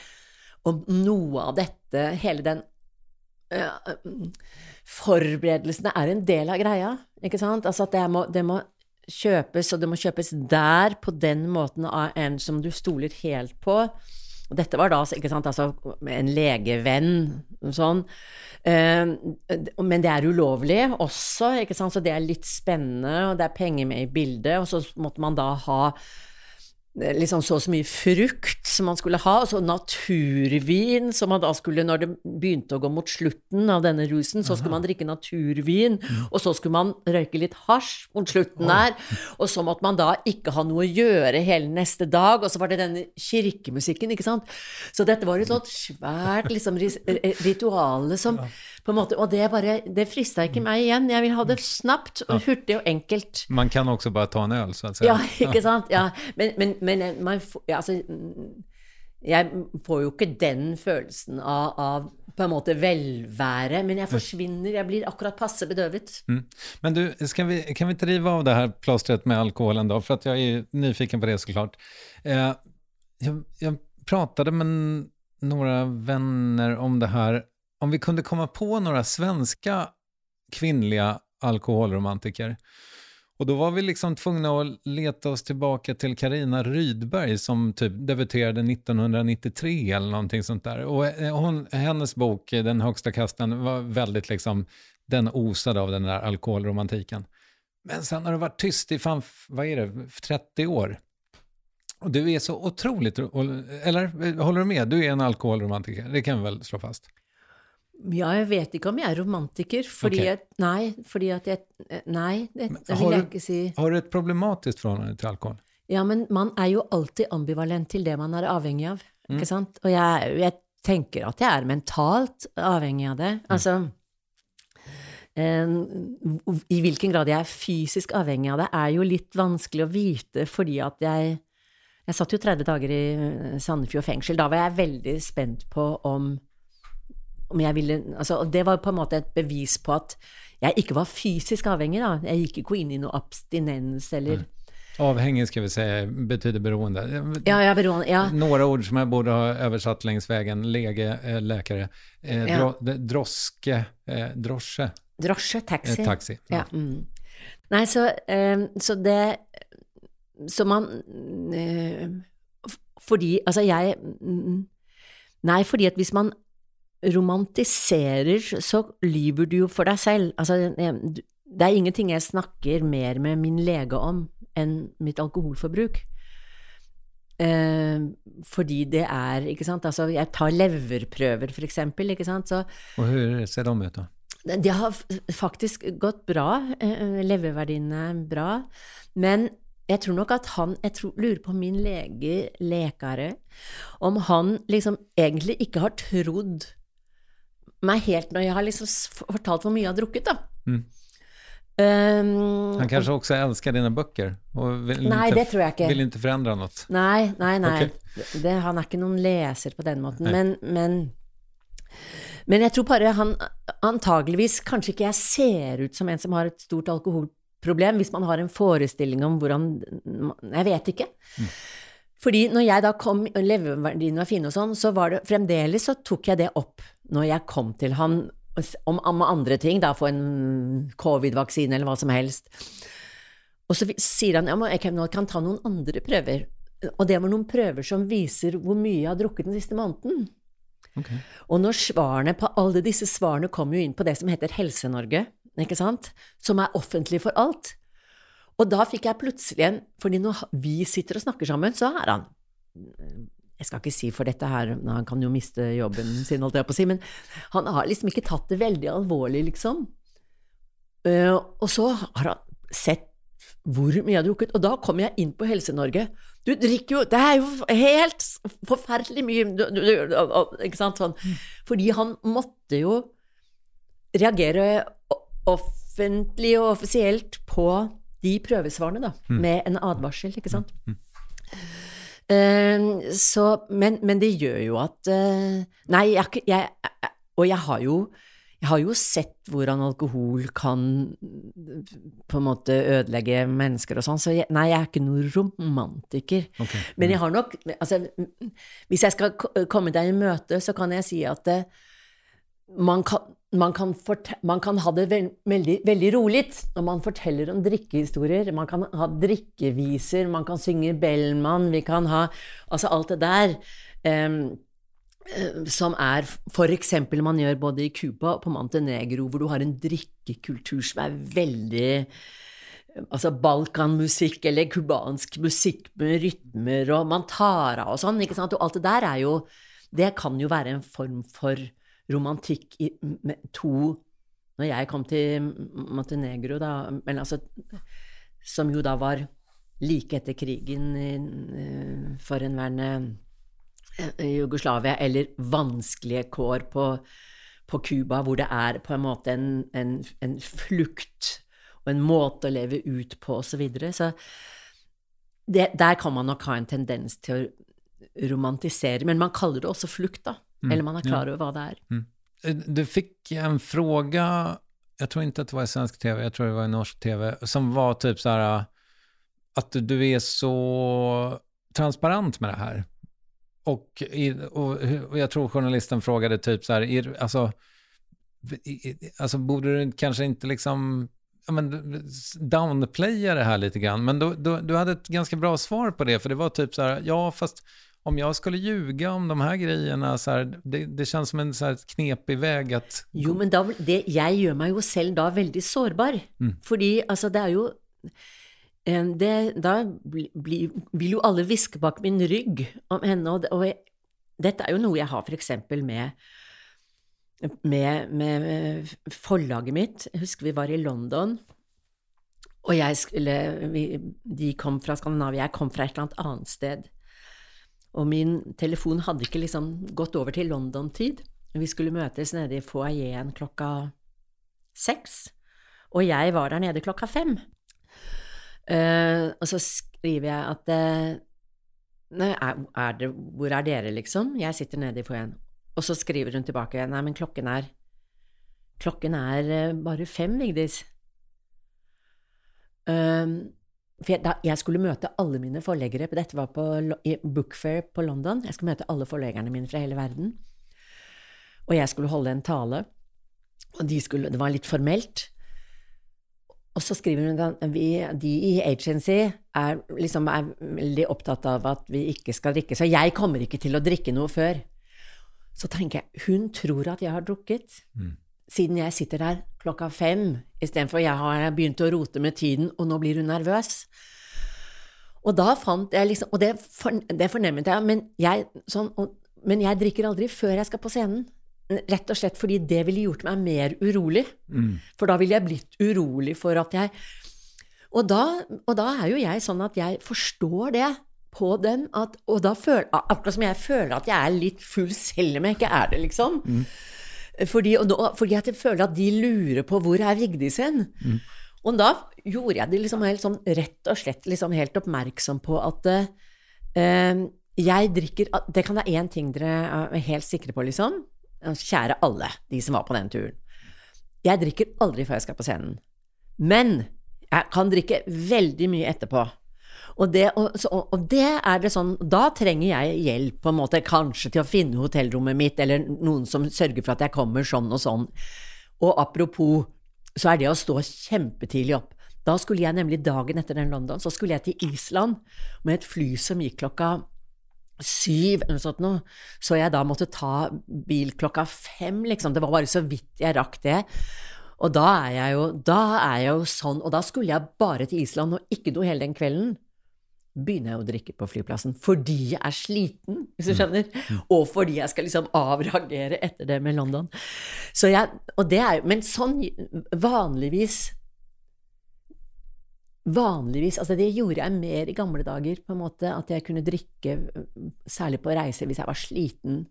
Om noe av dette, hele den eh, Forberedelsene er en del av greia, ikke sant? Altså at det må, det må kjøpes, og det må kjøpes der på den måten av en som du stoler helt på. Og dette var da sant, altså, en legevenn, sånn. Eh, men det er ulovlig også, så det er litt spennende, og det er penger med i bildet, og så måtte man da ha liksom så og så mye frukt som man skulle ha, og så naturvin som man da skulle, når det begynte å gå mot slutten av denne rusen, så skulle man drikke naturvin, og så skulle man røyke litt hasj mot slutten der, og så måtte man da ikke ha noe å gjøre hele neste dag, og så var det denne kirkemusikken, ikke sant? Så dette var et sånt svært liksom ris- eh, rituale som på en måte, og det bare, det frista ikke meg igjen, jeg vil ha det snapt, og hurtig og enkelt. Man kan også bare ta en øl, så å si. Ja, ikke sant? Ja. Men, men, men man ja, altså, mm, jeg får jo ikke den følelsen av, av på en måte velvære, men jeg forsvinner, jeg blir akkurat passe bedøvet. Mm. Men du, vi, kan vi ikke rive av det her plasteret med alkoholen da? For jeg er nyfiken på det såklart. Eh, jeg, jeg pratet med noen venner vänner om det här. Om vi kunde komma på några svenska kvinnliga alkoholromantiker. Och då var vi liksom tvungna att leta oss tillbaka till Karina Rydberg som typ debuterade 1993 eller någonting sånt där. Och eh, hon, hennes bok, eh, Den högsta kasten, var väldigt liksom, den osade av den där alkoholromantiken. Men sen har det varit tyst i fan, vad är det, 30 år. Och du är så otroligt, eller eh, håller du med? Du är en alkoholromantiker, det kan vi väl slå fast? Ja, jeg vet ikke om jeg er romantiker, fordi okay. jeg, nei, fordi at jeg, nei, det, det vil jeg du- ikke si. Har du et problematisk forhold til alkohol? Ja, men man er jo alltid ambivalent til det man er avhengig av, Mm. ikke sant? Og jeg, jeg tenker at jeg er mentalt avhengig av det. Mm. Altså, eh, i hvilken grad jeg er fysisk avhengig av det, er jo litt vanskelig å vite, fordi at jeg Jeg satt jo 30 dager i Sandefjord fengsel. Da var jeg veldig spent på om om jeg ville altså, det var på en måte et bevis på at jeg ikke var fysisk avhengig, da. Jeg gikk ikke inn i noe abstinens eller mm. Avhengig skal vi si betyder beroende. Ja, ja, beroende. Ja. Några ord som jeg borde ha oversatt langs veien. Lege, eh, läkare. Eh, dro, ja. droske, eh, drosje. Drosje, taxi. Eh, taxi. Ja. Mm. Nei, så, eh, så det Så man eh, Fordi Altså, jeg mm, Nei, fordi at hvis man romantiserer, så lyver du jo for deg selv. Altså, det er ingenting jeg snakker mer med min lege om enn mitt alkoholforbruk. Eh, fordi det er, ikke sant, altså jeg tar leverprøver for eksempel, ikke sant, så Og hur ser de ut da? det har faktisk gått bra, eh, leververdiene er bra, men jeg tror nok at han, jeg tror, lurer på min lege, lekare, om han liksom egentlig ikke har trodd meg helt når jeg har liksom fortalt hvor mye jeg har drukket, da. Mm. Um, Han kanskje også elsker dine bøker? Og vil nei, inte, det tror jeg ikke. Vil ikke forandre noe? Nei, nei, nei. Okay. Det, han er ikke noen leser på den måten. Men, men, men jeg tror bare han antageligvis Kanskje ikke jeg ser ut som en som har et stort alkoholproblem, hvis man har en forestilling om hvordan Jeg vet ikke. Fordi når jeg da kom, og leveverdiene var fine og sånn, så var det fremdeles så tok jeg det opp når jeg kom til han om, om andre ting, da få en covid-vaksine eller hva som helst. Og så sier han ja, men jeg kan, kan ta noen andre prøver. Og det var noen prøver som viser hvor mye jeg har drukket den siste måneden. Okay. Og når svarene på alle disse svarene kommer jo inn på det som heter Helse-Norge, ikke sant, som er offentlig for alt. Og da fikk jeg plutselig en Fordi når vi sitter og snakker sammen, så er han Jeg skal ikke si for dette her, han kan jo miste jobben sin, holdt jeg på å si, men han har liksom ikke tatt det veldig alvorlig, liksom. Eh, og så har han sett hvor mye jeg har drukket, og da kommer jeg inn på Helse-Norge. Du drikker jo Det er jo helt forferdelig mye du, du, du, Ikke sant? Sånn. Fordi han måtte jo reagere offentlig og offisielt på de prøvesvarene, da, med en advarsel, ikke sant? Eh, så, men, men det gjør jo at eh, Nei, jeg, jeg, og jeg har jo jeg har jo sett hvordan alkohol kan på en måte ødelegge mennesker og sånn, så jeg, nei, jeg er ikke noen romantiker. Okay. Men jeg har nok altså, Hvis jeg skal komme deg i møte, så kan jeg si at eh, man kan, man kan, man kan ha det vel- veldig, veldig rolig når man forteller om drikkehistorier. Man kan ha drikkeviser, man kan synge Bellman, vi kan ha Altså alt det der. eh, som er f.eks. man gjør både i Cuba og på Montenegro, hvor du har en drikkekultur som er veldig altså balkanmusikk eller cubansk musikk med rytmer og mantara og sånn, ikke sant, og alt det der er jo Det kan jo være en form for romantikk i med to Når jeg kom til Montenegro, da, men altså Som jo da var like etter krigen i- forhenværende eh, Jugoslavia, eller vanskelige kår på, på Cuba, hvor det er på en måte en, en, en flukt og en måte å leve ut på, osv. Så, videre. så der kan man nok ha en tendens til å romantisere, men man kaller det også flukt, da. Eller man er klar over hva det er. Mm. Du fick en fråga, jag tror inte att det var i svensk tv, jag tror det var i norsk tv, som var typ så här att du är så transparent med det här. Och, och, och jag tror journalisten frågade typ så här, är, alltså, borde du kanske inte liksom ja, men, downplaya det här lite grann? Men då, då, du hade ett ganska bra svar på det, för det var typ så här, ja fast om jag skulle ljuga om de här grejerna, så här, det, det känns som en så här knepig väg att... Jo, men da, det, jeg gjør meg jo selv da veldig sårbar. Fordi altså, det er jo eh, det, Da bli, vil jo alle hviske bak min rygg om henne, og, og jeg, dette er jo noe jeg har for eksempel med med, med forlaget mitt. Jeg husker vi var i London, og jeg skulle vi, De kom fra Skandinavia, jeg kom fra et eller annet annet sted. Og min telefon hadde ikke liksom gått over til London-tid. Vi skulle møtes nede i foajeen klokka seks, og jeg var der nede klokka fem. Uh, og så skriver jeg at uh, Nei, er, er det, hvor er dere, liksom? Jeg sitter nede i foajeen. Og så skriver hun tilbake Nei, men klokken er Klokken er uh, bare fem, Vigdis. Um, for jeg, da, jeg skulle møte alle mine forleggere. Dette var på Bookfair på London. Jeg skulle møte alle forleggerne mine fra hele verden. Og jeg skulle holde en tale. Og de skulle, det var litt formelt. Og så skriver hun at vi, de i agency er, liksom, er veldig opptatt av at vi ikke skal drikke, så jeg kommer ikke til å drikke noe før. Så tenker jeg, hun tror at jeg har drukket, Mm. siden jeg sitter der klokka fem, istedenfor jeg har begynt å rote med tiden, og nå blir hun nervøs. Og da fant jeg liksom Og det, for, det fornemmet jeg, men jeg, sånn, og, men jeg drikker aldri før jeg skal på scenen. Rett og slett fordi det ville gjort meg mer urolig. Mm. For da ville jeg blitt urolig for at jeg Og da, og da er jo jeg sånn at jeg forstår det på dem, at, og da føler Akkurat som jeg føler at jeg er litt full selv om jeg ikke er det, liksom. Fordi, nå, fordi jeg føler at de lurer på hvor er Vigdis hen. Og da gjorde jeg det liksom helt sånn rett og slett liksom helt oppmerksom på at uh, jeg drikker Det kan være én ting dere er helt sikre på, liksom. Kjære alle de som var på den turen. Jeg drikker aldri før jeg skal på scenen. Men jeg kan drikke veldig mye etterpå. Og det, og, så, og det er det sånn Da trenger jeg hjelp, på en måte, kanskje til å finne hotellrommet mitt, eller noen som sørger for at jeg kommer sånn og sånn. Og apropos, så er det å stå kjempetidlig opp. Da skulle jeg nemlig dagen etter den London, så skulle jeg til Island med et fly som gikk klokka syv eller noe sånt noe, så jeg da måtte ta bil klokka fem, liksom. Det var bare så vidt jeg rakk det. Og da er jeg jo, da er jeg jo sånn, og da skulle jeg bare til Island og ikke noe hele den kvelden. Begynner jeg å drikke på flyplassen fordi jeg er sliten, hvis du skjønner, og fordi jeg skal liksom avreagere etter det med London. Så jeg, og det er jo, men sånn vanligvis Vanligvis, altså det gjorde jeg mer i gamle dager, på en måte, at jeg kunne drikke, særlig på reise, hvis jeg var sliten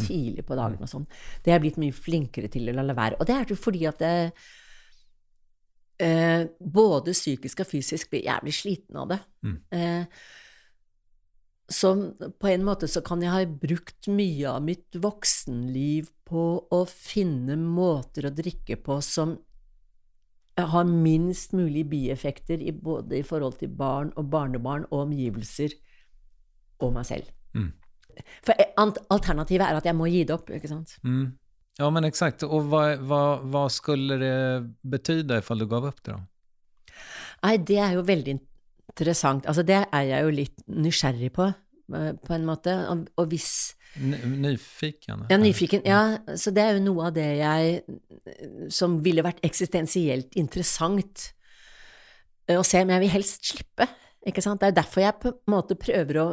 tidlig på dagen og sånn. Det er jeg blitt mye flinkere til å la være. Og det er fordi at jeg eh, både psykisk og fysisk blir jævlig sliten av det. Mm. Eh, så på en måte så kan jeg ha brukt mye av mitt voksenliv på å finne måter å drikke på som har minst mulig bieffekter i både i forhold til barn og barnebarn og omgivelser og meg selv. Mm. For alternativet er at jeg må gi det opp, ikke sant? Mm. Ja, men exakt. Och vad, vad, vad skulle det betyda ifall du gav upp det då? Nei, det er jo veldig interessant. Altså, det er jeg jo litt nysgjerrig på, eh, på en måte. Og, og hvis Ny- Nyfiken? Ja, nyfiken. Ja, så det er jo noe av det jeg Som ville vært eksistensielt interessant eh, å se, men jeg vil helst slippe. Ikke sant? Det er derfor jeg på en måte prøver å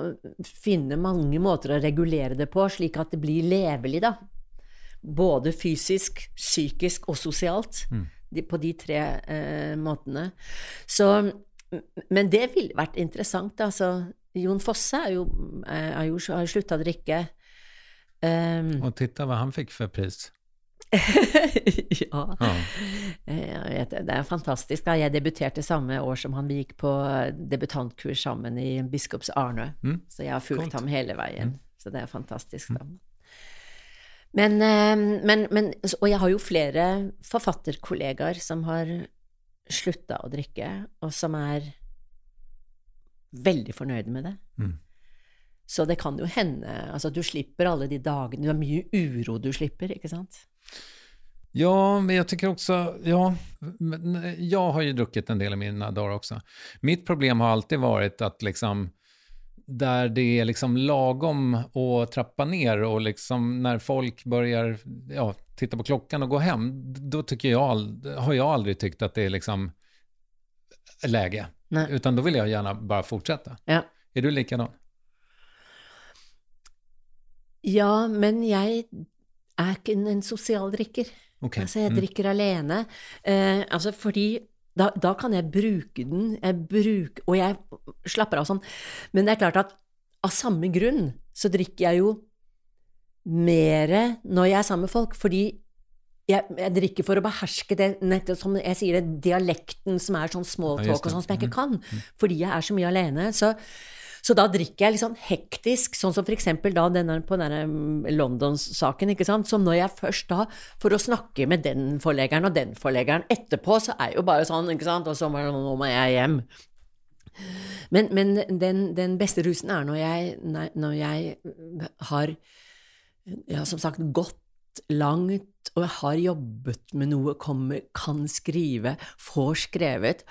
finne mange måter å regulere det på, slik at det blir levelig, da. Både fysisk, psykisk og sosialt. Mm. De, på de tre eh, måtene. Så Men det ville vært interessant, altså. Jon Fosse er jo, er jo, har jo slutta å drikke. Um, og titta hva han fikk for pris. ja. Ja. Eh, vet, det er fantastisk. Da. Jeg debuterte samme år som han. Vi gikk på debutantkurs sammen i Biskops Arnø. Mm. Så jeg har fulgt Coolt. ham hele veien. Så det er fantastisk, da. Men, eh, men, men Og jeg har jo flere forfatterkollegaer som har slutta å drikke, og som er veldig fornøyde med det. Mm. Så det kan jo hende Altså, du slipper alle de dagene Du har mye uro du slipper, ikke sant? Ja, men jag tycker också, ja, men jag har ju druckit en del i mina dagar också. Mitt problem har alltid varit att liksom, där det är liksom lagom att trappa ner och liksom när folk börjar ja, titta på klockan och gå hem, då tycker jag, har jag aldrig tyckt att det är liksom läge. Nej. Utan då vill jag gärna bara fortsätta. Ja. Är du likadan? Ja, men jeg er ikke en, sosial drikker. Okej. Altså, jeg Mm. drikker alene. Eh, altså, fordi da, da kan jeg bruke den, jeg bruker, og jeg slapper av sånn. Men det er klart at av samme grunn så drikker jeg jo mere når jeg er sammen med folk, fordi jeg, jeg drikker for å beherske det, nettopp som jeg sier, det dialekten som er sånn small talk og sånn som jeg ikke Mm. kan, fordi jeg er så mye alene. Så, så da drikker jeg sånn hektisk, sånn som eksempel da denne, på denne mm, London-saken, ikke sant, som når jeg først da, for å snakke med den forleggeren og den forleggeren etterpå, så er jo bare sånn, ikke sant, og så nå må jeg hjem. Men, men den, den beste rusen er når jeg, når jeg har, ja, som sagt, gått langt og har jobbet med noe, kommer, kan skrive, får skrevet,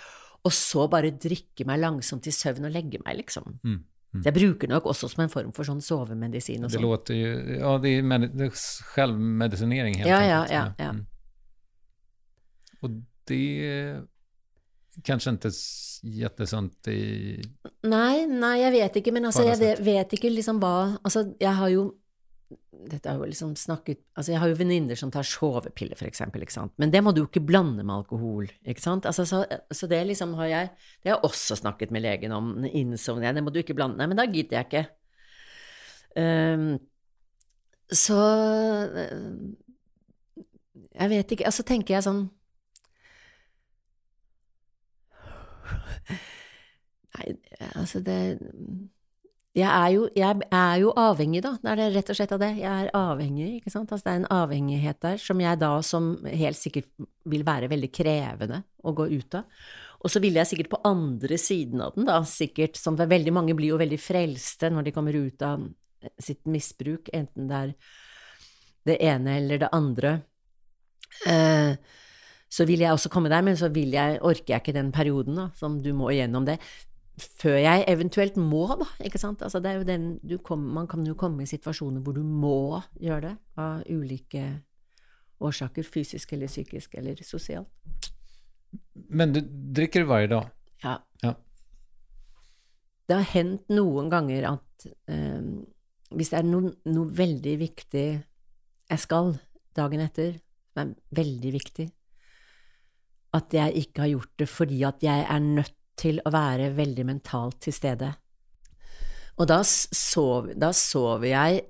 og så bare drikke meg langsomt til søvn og legge meg, liksom. Mm. Mm. Jeg bruker nok også som en form for sånn sovemedisin og Det sånn. låter jo ja det er, med, det är självmedicinering helt Ja, ja, enkelt. ja, ja. Mm. Og det kanskje ikke jättesunt i... Nei, nei, jeg vet ikke, men altså, jeg vet, vet ikke liksom hva Altså, jeg har jo Dette er jo liksom snakket Altså, jeg har jo venninner som tar sovepiller, for eksempel, ikke sant, men det må du ikke blande med alkohol, ikke sant, altså, så, så det liksom har jeg Det har også snakket med legen om, innsovning, det må du ikke blande Nei, men da gidder jeg ikke. Um, så eh, Jeg vet ikke, altså tenker jeg sånn Nei, altså det jeg er, jo, jeg er jo avhengig, da. Det er det rett og slett av det. Jeg er avhengig, ikke sant. Altså det er en avhengighet der som jeg da som helt sikkert vil være veldig krevende å gå ut av. Og så vil jeg sikkert på andre siden av den, da, sikkert som veldig mange blir jo veldig frelste når de kommer ut av sitt misbruk, enten det er det ene eller det andre. Eh, så vil jeg også komme der, men så vil jeg, orker jeg ikke den perioden da, som du må igjennom det før jeg eventuelt må, da, ikke sant. Altså, det er jo den du kom, man kan jo komme i situasjoner hvor du må gjøre det, av ulike årsaker, fysisk eller psykisk eller sosialt. Men du drikker hver dag? Ja. Ja. Det har hendt noen ganger at eh, hvis det er noe, noe veldig viktig jeg skal dagen etter, som er veldig viktig, at jeg ikke har gjort det fordi at jeg er nødt til å være veldig mentalt til stede. Og da, sov, da sover jeg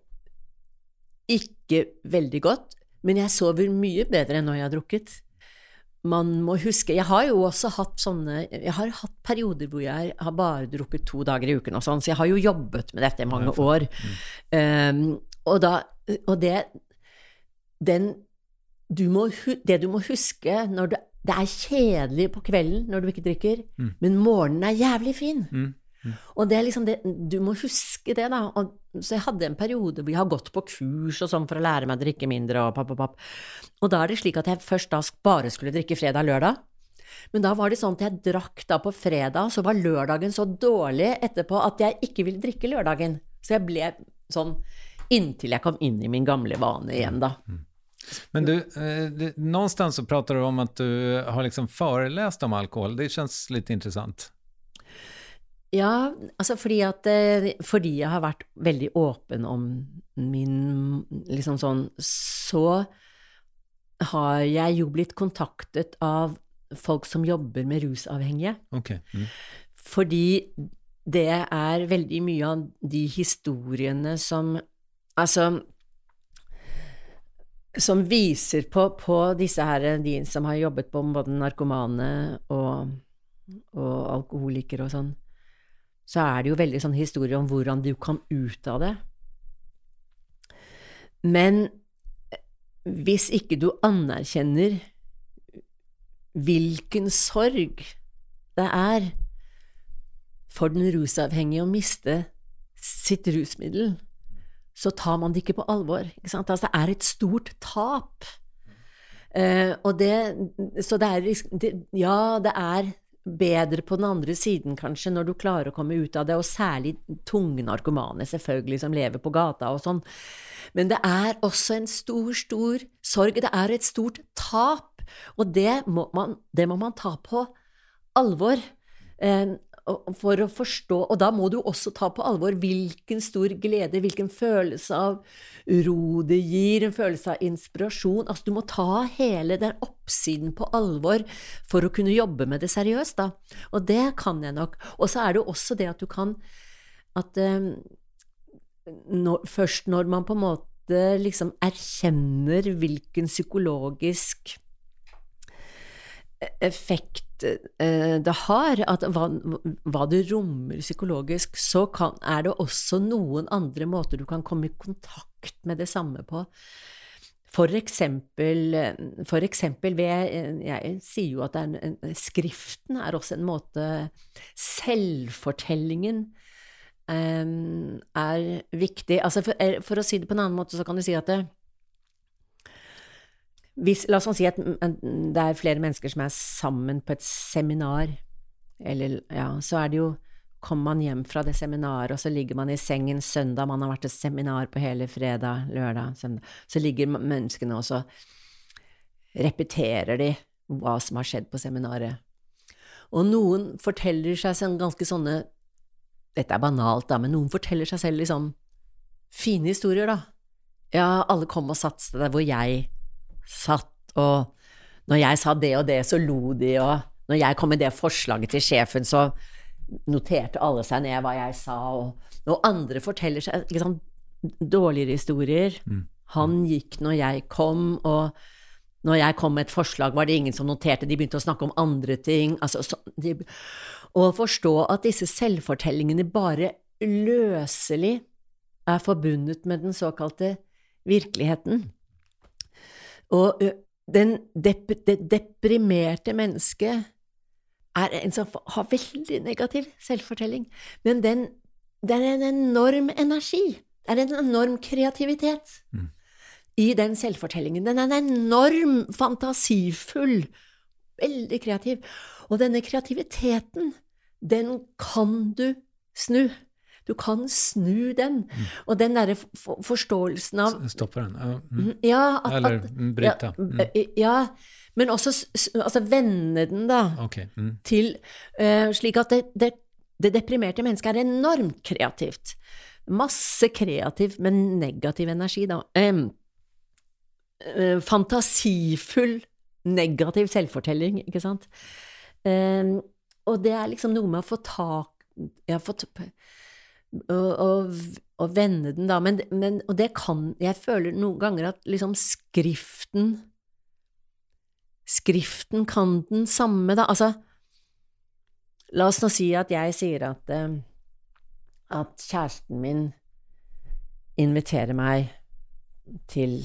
ikke veldig godt, men jeg sover mye bedre enn når jeg har drukket. Man må huske Jeg har jo også hatt sånne Jeg har hatt perioder hvor jeg har bare drukket to dager i uken og sånn, så jeg har jo jobbet med dette i mange år. Um, og da Og det Den du må, Det du må huske når det, det er kjedelig på kvelden når du ikke drikker, Mm. men morgenen er jævlig fin. Mm. Og det er liksom det, du må huske det, da. Og, så jeg hadde en periode hvor jeg har gått på kurs og sånn for å lære meg å drikke mindre og papp, og papp. Og da er det slik at jeg først da bare skulle drikke fredag og lørdag. Men da var det sånn at jeg drakk da på fredag, så var lørdagen så dårlig etterpå at jeg ikke ville drikke lørdagen. Så jeg ble sånn inntil jeg kom inn i min gamle vane igjen, da. Men du, eh, någonstans så pratar du om att du har liksom föreläst om alkohol. Det känns lite intressant. Ja, altså fordi at eh, Fordi jeg har vært veldig åpen om min liksom sånn Så har jeg jo blitt kontaktet av folk som jobber med rusavhengige. Okay. Mm. Fordi det er veldig mye av de historiene som Altså Som viser på, på disse her, de som har jobbet på både narkomane og, og alkoholikere og sånn, så er det jo veldig sånn historie om hvordan du kom ut av det. Men hvis ikke du anerkjenner hvilken sorg det er for den rusavhengige å miste sitt rusmiddel, så tar man det ikke på alvor. Ikke sant? Altså, det er et stort tap. Eh, og det, så det er det, Ja, det er bedre på den andre siden, kanskje, når du klarer å komme ut av det, og særlig tunge narkomane, selvfølgelig, som lever på gata og sånn. Men det er også en stor, stor sorg. Det er et stort tap, og det må man, det må man ta på alvor. Eh, for å forstå, og da må du også ta på alvor hvilken stor glede, hvilken følelse av ro det gir, en følelse av inspirasjon. Altså, du må ta hele den oppsiden på alvor for å kunne jobbe med det seriøst, da. Og det kan jeg nok. Og så er det jo også det at du kan At um, når, først når man på en måte liksom erkjenner hvilken psykologisk effekt eh, det har, at hva, hva du rommer psykologisk, så kan, er det også noen andre måter du kan komme i kontakt med det samme på. For eksempel, for eksempel ved Jeg sier jo at er en, en, skriften er også en måte Selvfortellingen um, er viktig. Altså for, for å si det på en annen måte, så kan du si at det, hvis, La oss sånn si at det er flere mennesker som er sammen på et seminar, eller ja, så er det jo Kommer man hjem fra det seminaret, og så ligger man i sengen søndag, man har vært til seminar på hele fredag, lørdag, søndag, så ligger menneskene og så repeterer de hva som har skjedd på seminaret. Og noen forteller seg sånn ganske sånne Dette er banalt, da, men noen forteller seg selv liksom fine historier, da. Ja, alle kom og satte seg der hvor jeg satt, og når jeg sa det og det, så lo de, og når jeg kom med det forslaget til sjefen, så noterte alle seg ned hva jeg sa, og, og andre forteller seg sånn, dårligere historier. Mm. Han gikk når jeg kom, og når jeg kom med et forslag, var det ingen som noterte, de begynte å snakke om andre ting. Altså, så, de, å forstå at disse selvfortellingene bare løselig er forbundet med den såkalte virkeligheten. Og den dep det deprimerte mennesket er en som har veldig negativ selvfortelling, men den, det er en enorm energi. Det er en enorm kreativitet mm. i den selvfortellingen. Den er en enorm fantasifull, veldig kreativ. Og denne kreativiteten, den kan du snu. Du kan snu den. Mm. Og den derre forståelsen av Stopper den. Uh, mm. Ja, at, Eller bryte. Ja, mm. ja, men også altså vende den, da, okay. mm. til uh, Slik at det, det, det, deprimerte mennesket er enormt kreativt. Masse kreativ, men negativ energi, da. Um, uh, fantasifull, negativ selvfortelling, ikke sant. Um, og det er liksom noe med å få tak ja, få, og, og, vende den, da. Men, men, og det kan Jeg føler noen ganger at liksom skriften Skriften kan den samme, da. Altså, la oss nå si at jeg sier at, uh, at kjæresten min inviterer meg til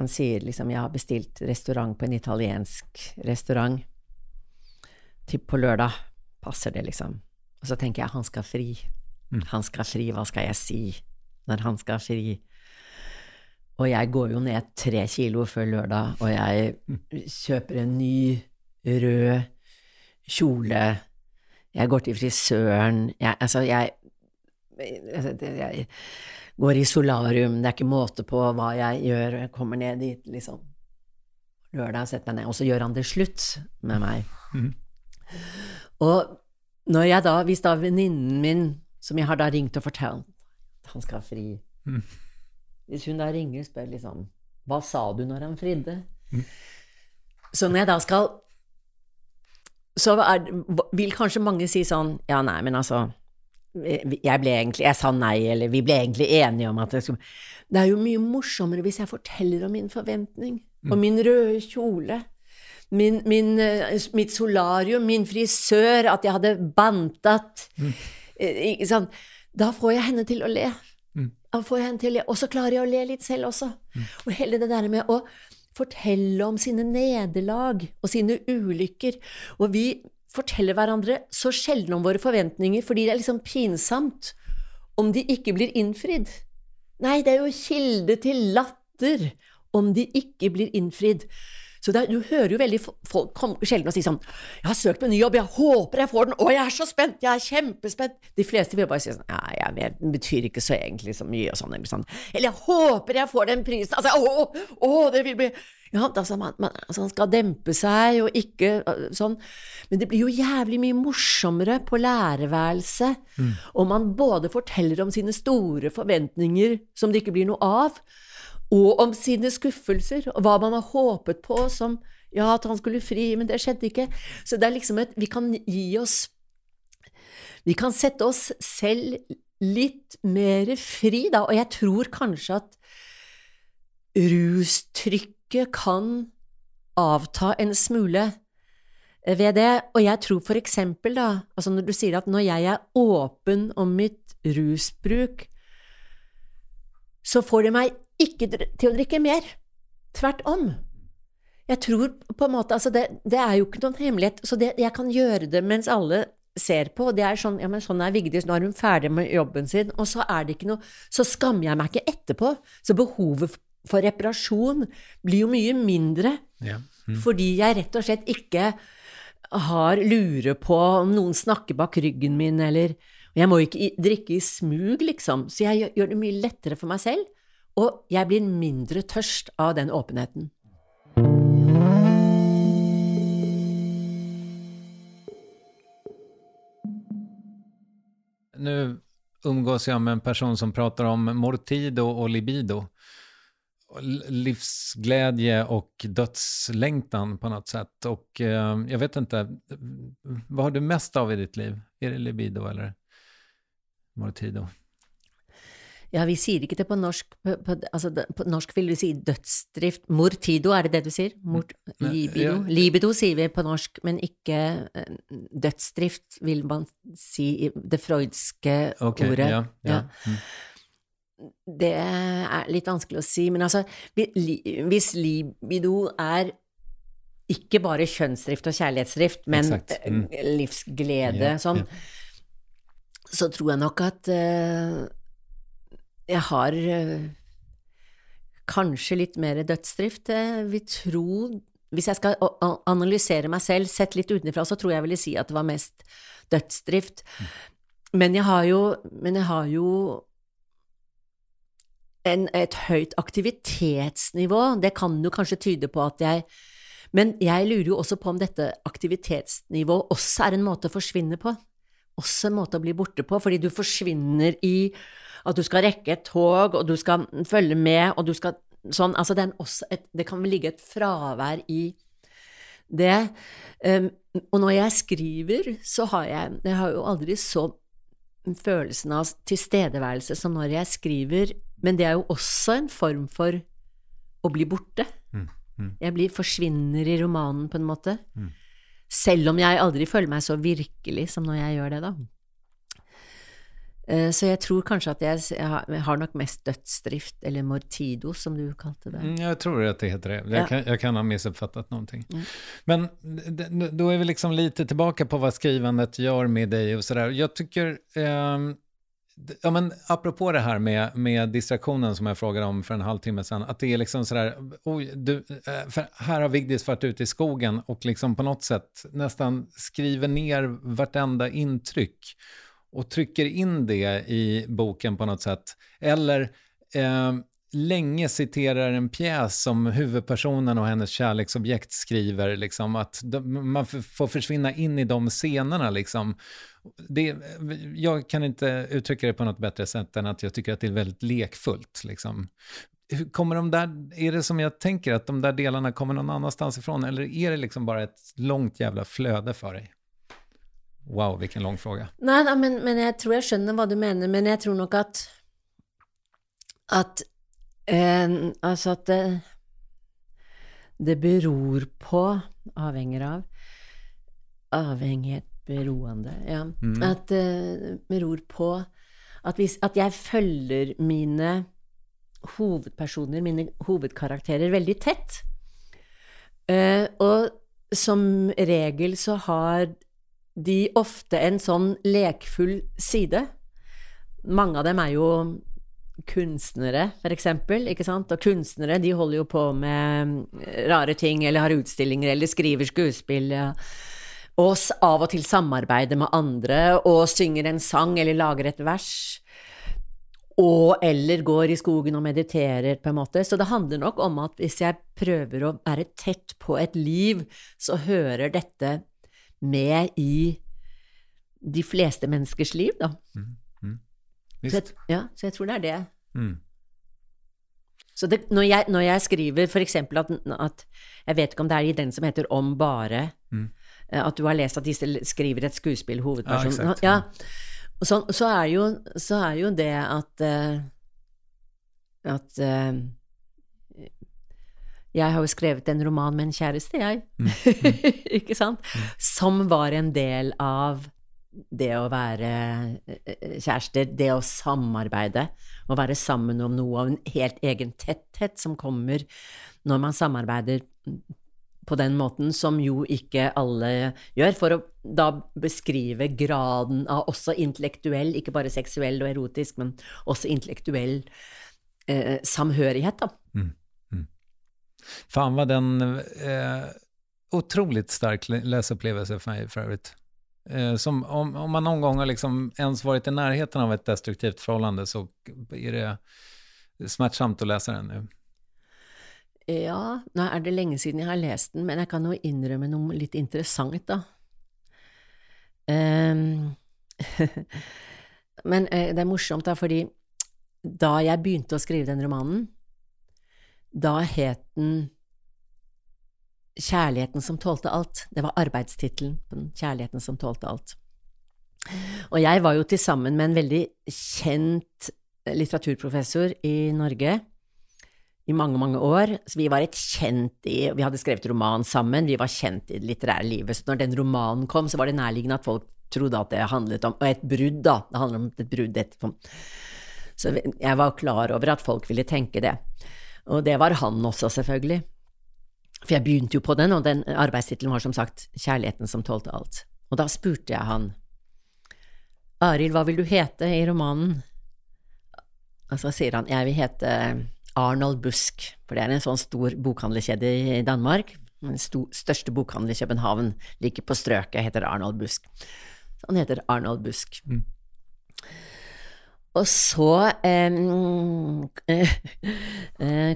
Han sier liksom jeg har bestilt restaurant på en italiensk restaurant til på lørdag. Passer det, liksom? Og så tenker jeg han skal fri. Mm. Han skal fri, hva skal jeg si når han skal fri? Og jeg går jo ned tre kilo før lørdag, og jeg kjøper en ny rød kjole. Jeg går til frisøren. Jeg, altså, jeg, jeg går i solarium. Det er ikke måte på hva jeg gjør. Jeg kommer ned dit liksom lørdag, setter meg ned, og så gjør han det slutt med meg. Mm. Og når jeg da, hvis da venninnen min som jeg har da ringt og fortalt at han skal fri. Mm. Hvis hun da ringer og spør liksom Hva sa du når han fridde? Mm. Så når jeg da skal Så er, vil kanskje mange si sånn Ja, nei, men altså jeg ble egentlig Jeg sa nei, eller vi ble egentlig enige om at det skulle Det er jo mye morsommere hvis jeg forteller om min forventning, mm. om min røde kjole. Min, min, eh, mitt solarium, min frisør, at jeg hadde bantat. Mm. Sånn, da får jeg henne til å le. Mm. Da får jeg henne til å le. Og så klarer jeg å le litt selv også. Mm. Og hele det der med å fortelle om sine nederlag og sine ulykker. Og vi forteller hverandre så sjelden om våre forventninger fordi det er liksom pinsomt om de ikke blir innfridd. Nei, det er jo kilde til latter om de ikke blir innfridd. Så det, du hører jo veldig folk komme sjelden og si sånn 'Jeg har søkt på en ny jobb, jeg håper jeg får den, å, jeg er så spent, jeg er kjempespent'. De fleste vil bare si sånn 'Ja, jeg vet, den betyr ikke så egentlig så mye', og sånn, eller sånn. Eller 'Jeg håper jeg får den prisen', altså, å, å, det vil bli ja, altså man, man, altså man, skal dempe seg og ikke sånn. Men det blir jo jævlig mye morsommere på lærerværelset mm. om man både forteller om sine store forventninger som det ikke blir noe av, og om sine skuffelser, og hva man har håpet på som ja, at han skulle fri, men det skjedde ikke. Så det er liksom et Vi kan gi oss Vi kan sette oss selv litt mer fri, da, og jeg tror kanskje at rustrykket kan avta en smule ved det, og jeg tror for eksempel, da, altså når du sier at når jeg er åpen om mitt rusbruk, så får det meg ikke til å drikke mer. Tvert om. Jeg tror på en måte Altså, det, det er jo ikke noen hemmelighet, så det, jeg kan gjøre det mens alle ser på, det er sånn Ja, men sånn er Vigdis, nå er hun ferdig med jobben sin, og så er det ikke noe Så skammer jeg meg ikke etterpå. Så behovet for reparasjon blir jo mye mindre. Ja. Mm. Fordi jeg rett og slett ikke har lure på om noen snakker bak ryggen min, eller Jeg må ikke drikke i smug, liksom. Så jeg gjør, det mye lettere for meg selv, og jeg blir mindre tørst av den åpenheten. Nå umgås jeg med en person som prater om mortido og libido. Livsglädje og dødslengten på noe sett. Og eh, jag vet ikke Hva har du mest av i ditt liv? Er det libido eller mortido? Ja, vi sier ikke det på norsk. På, på, altså, på norsk vil du si dødsdrift. Mortido, er det det du sier? Mort, libido. ja. Libido sier vi på norsk, men ikke eh, dødsdrift, vil man si i det freudske okay, ordet. ja. ja. Ja. Mm. Det er litt vanskelig å si, men altså, hvis libido er ikke bare kjønnsdrift og kjærlighetsdrift, men Mm. livsglede, Ja, sånn, ja. så tror jeg nok at eh, jeg har eh, kanskje litt mer dødsdrift. Vi tror Hvis jeg skal analysere meg selv, sett litt utenfra, så tror jeg ville si at det var mest dødsdrift. Men jeg har jo, jeg har jo en, et høyt aktivitetsnivå. Det kan jo kanskje tyde på at jeg Men jeg lurer jo også på om dette aktivitetsnivået også er en måte å forsvinne på. Også en måte å bli borte på, fordi du forsvinner i at du skal rekke et tog, og du skal følge med, og du skal sånn Altså, det, også et, det kan ligge et fravær i det. Um, og når jeg skriver, så har jeg Jeg har jo aldri så følelsen av tilstedeværelse som når jeg skriver, men det er jo også en form for å bli borte. Mm, mm. Jeg blir, forsvinner i romanen, på en måte. Mm. Selv om jeg aldri føler meg så virkelig som når jeg gjør det, da. Eh, Så jeg tror kanskje at jeg, jeg har- nok mest dødsdrift, eller mortido, som du kalte det. Jeg tror at det heter det. Jeg, Ja. kan, jeg kan ha misoppfattet noe. Ja. Men da er vi liksom lite tilbake på hva skrivandet gjør med deg. og sådär. der. tycker, tykker, eh, ja men apropå det her med, med distraktionen som jeg spurte om for en halvtime siden. at det er liksom Her du, eh, för har Vigdis vært ute i skogen og liksom på noe sett nesten skriver ner vartenda intryck och trycker in det i boken på något sätt. Eller eh, länge citerar en pjäs som huvudpersonen och hennes kärleksobjekt skriver, liksom, att de, man får försvinna in i de scenerna. Liksom. Det, jag kan inte uttrycka det på något bättre sätt än att jag tycker att det är väldigt lekfullt. Liksom. Kommer de där, är det som jag tänker, att de där delarna kommer någon annanstans ifrån, eller är det liksom bara ett långt jävla flöde för dig? Wow, vilken lång fråga. Nei, nei men, men jeg tror jeg skjønner hva du mener, men jeg tror nok at at eh, Altså at det, det beror på Avhenger av Avhengighet, beroende, ja. Mm. At det beror på at, hvis, at jeg følger mine hovedpersoner, mine hovedkarakterer, veldig tett. Eh, og som regel så har de ofte en sånn lekfull side. Mange av dem er jo kunstnere, for eksempel, ikke sant? Og kunstnere, de holder jo på med rare ting, eller har utstillinger, eller skriver skuespill, ja. Og av og til samarbeider med andre, og synger en sang, eller lager et vers. Og eller går i skogen og mediterer, på en måte. Så det handler nok om at hvis jeg prøver å være tett på et liv, så hører dette med i de fleste menneskers liv, da. Mm. Mm. Så jeg, ja, så jeg tror det er det. Mm. Så det, når, jeg, når jeg skriver eksempel at, at Jeg vet ikke om det er i den som heter Om bare, Mm. eh, at du har lest at disse skriver et skuespill, hovedpersonen. Ja. Ja, sånn, så, er jo, så er jo det at eh, At eh, Jeg har jo skrevet en roman med en kjæreste, jeg. ikke sant? Som var en del av det å være eh, kjærester, det å samarbeide, å være sammen om noe av en helt egen tetthet som kommer når man samarbeider på den måten, som jo ikke alle gjør, for å da beskrive graden av også intellektuell, ikke bare seksuell og erotisk, men også intellektuell eh, samhørighet, da. Fan var den eh, otroligt stark leseopplevelse för mig för övrigt. Eh, om, om man någon gång har liksom ens varit i närheten av ett destruktivt förhållande så är det smärtsamt att läsa den nu. Ja, nå er det lenge siden jeg har lest den, men jeg kan jo innrømme noe litt interessant, da. Um, men eh, det er morsomt, da, fordi da jeg begynte å skrive den romanen, da het den Kjærligheten som tålte alt. Det var arbeidstittelen på den, Kjærligheten som tålte alt. Og jeg var jo til sammen med en veldig kjent litteraturprofessor i Norge i mange, mange år. Så vi var et kjent i Vi hadde skrevet roman sammen, vi var kjent i det litterære livet. Så når den romanen kom, så var det nærliggende at folk trodde at det handlet om Og et brudd, da. Det handler om et brudd etterpå. Så jeg var klar over at folk ville tenke det. Og det var han også, selvfølgelig. For jeg begynte jo på den, og den arbeidstittelen var som sagt Kjærligheten som tålte alt. Og da spurte jeg han Arild, hva vil du hete i romanen? Og så sier han jeg vil hete Arnold Busk, for det er en sånn stor bokhandlerkjede i Danmark. Den største bokhandel i København like på strøket, heter Arnold Busk. Så han heter Arnold Busk. Og så eh,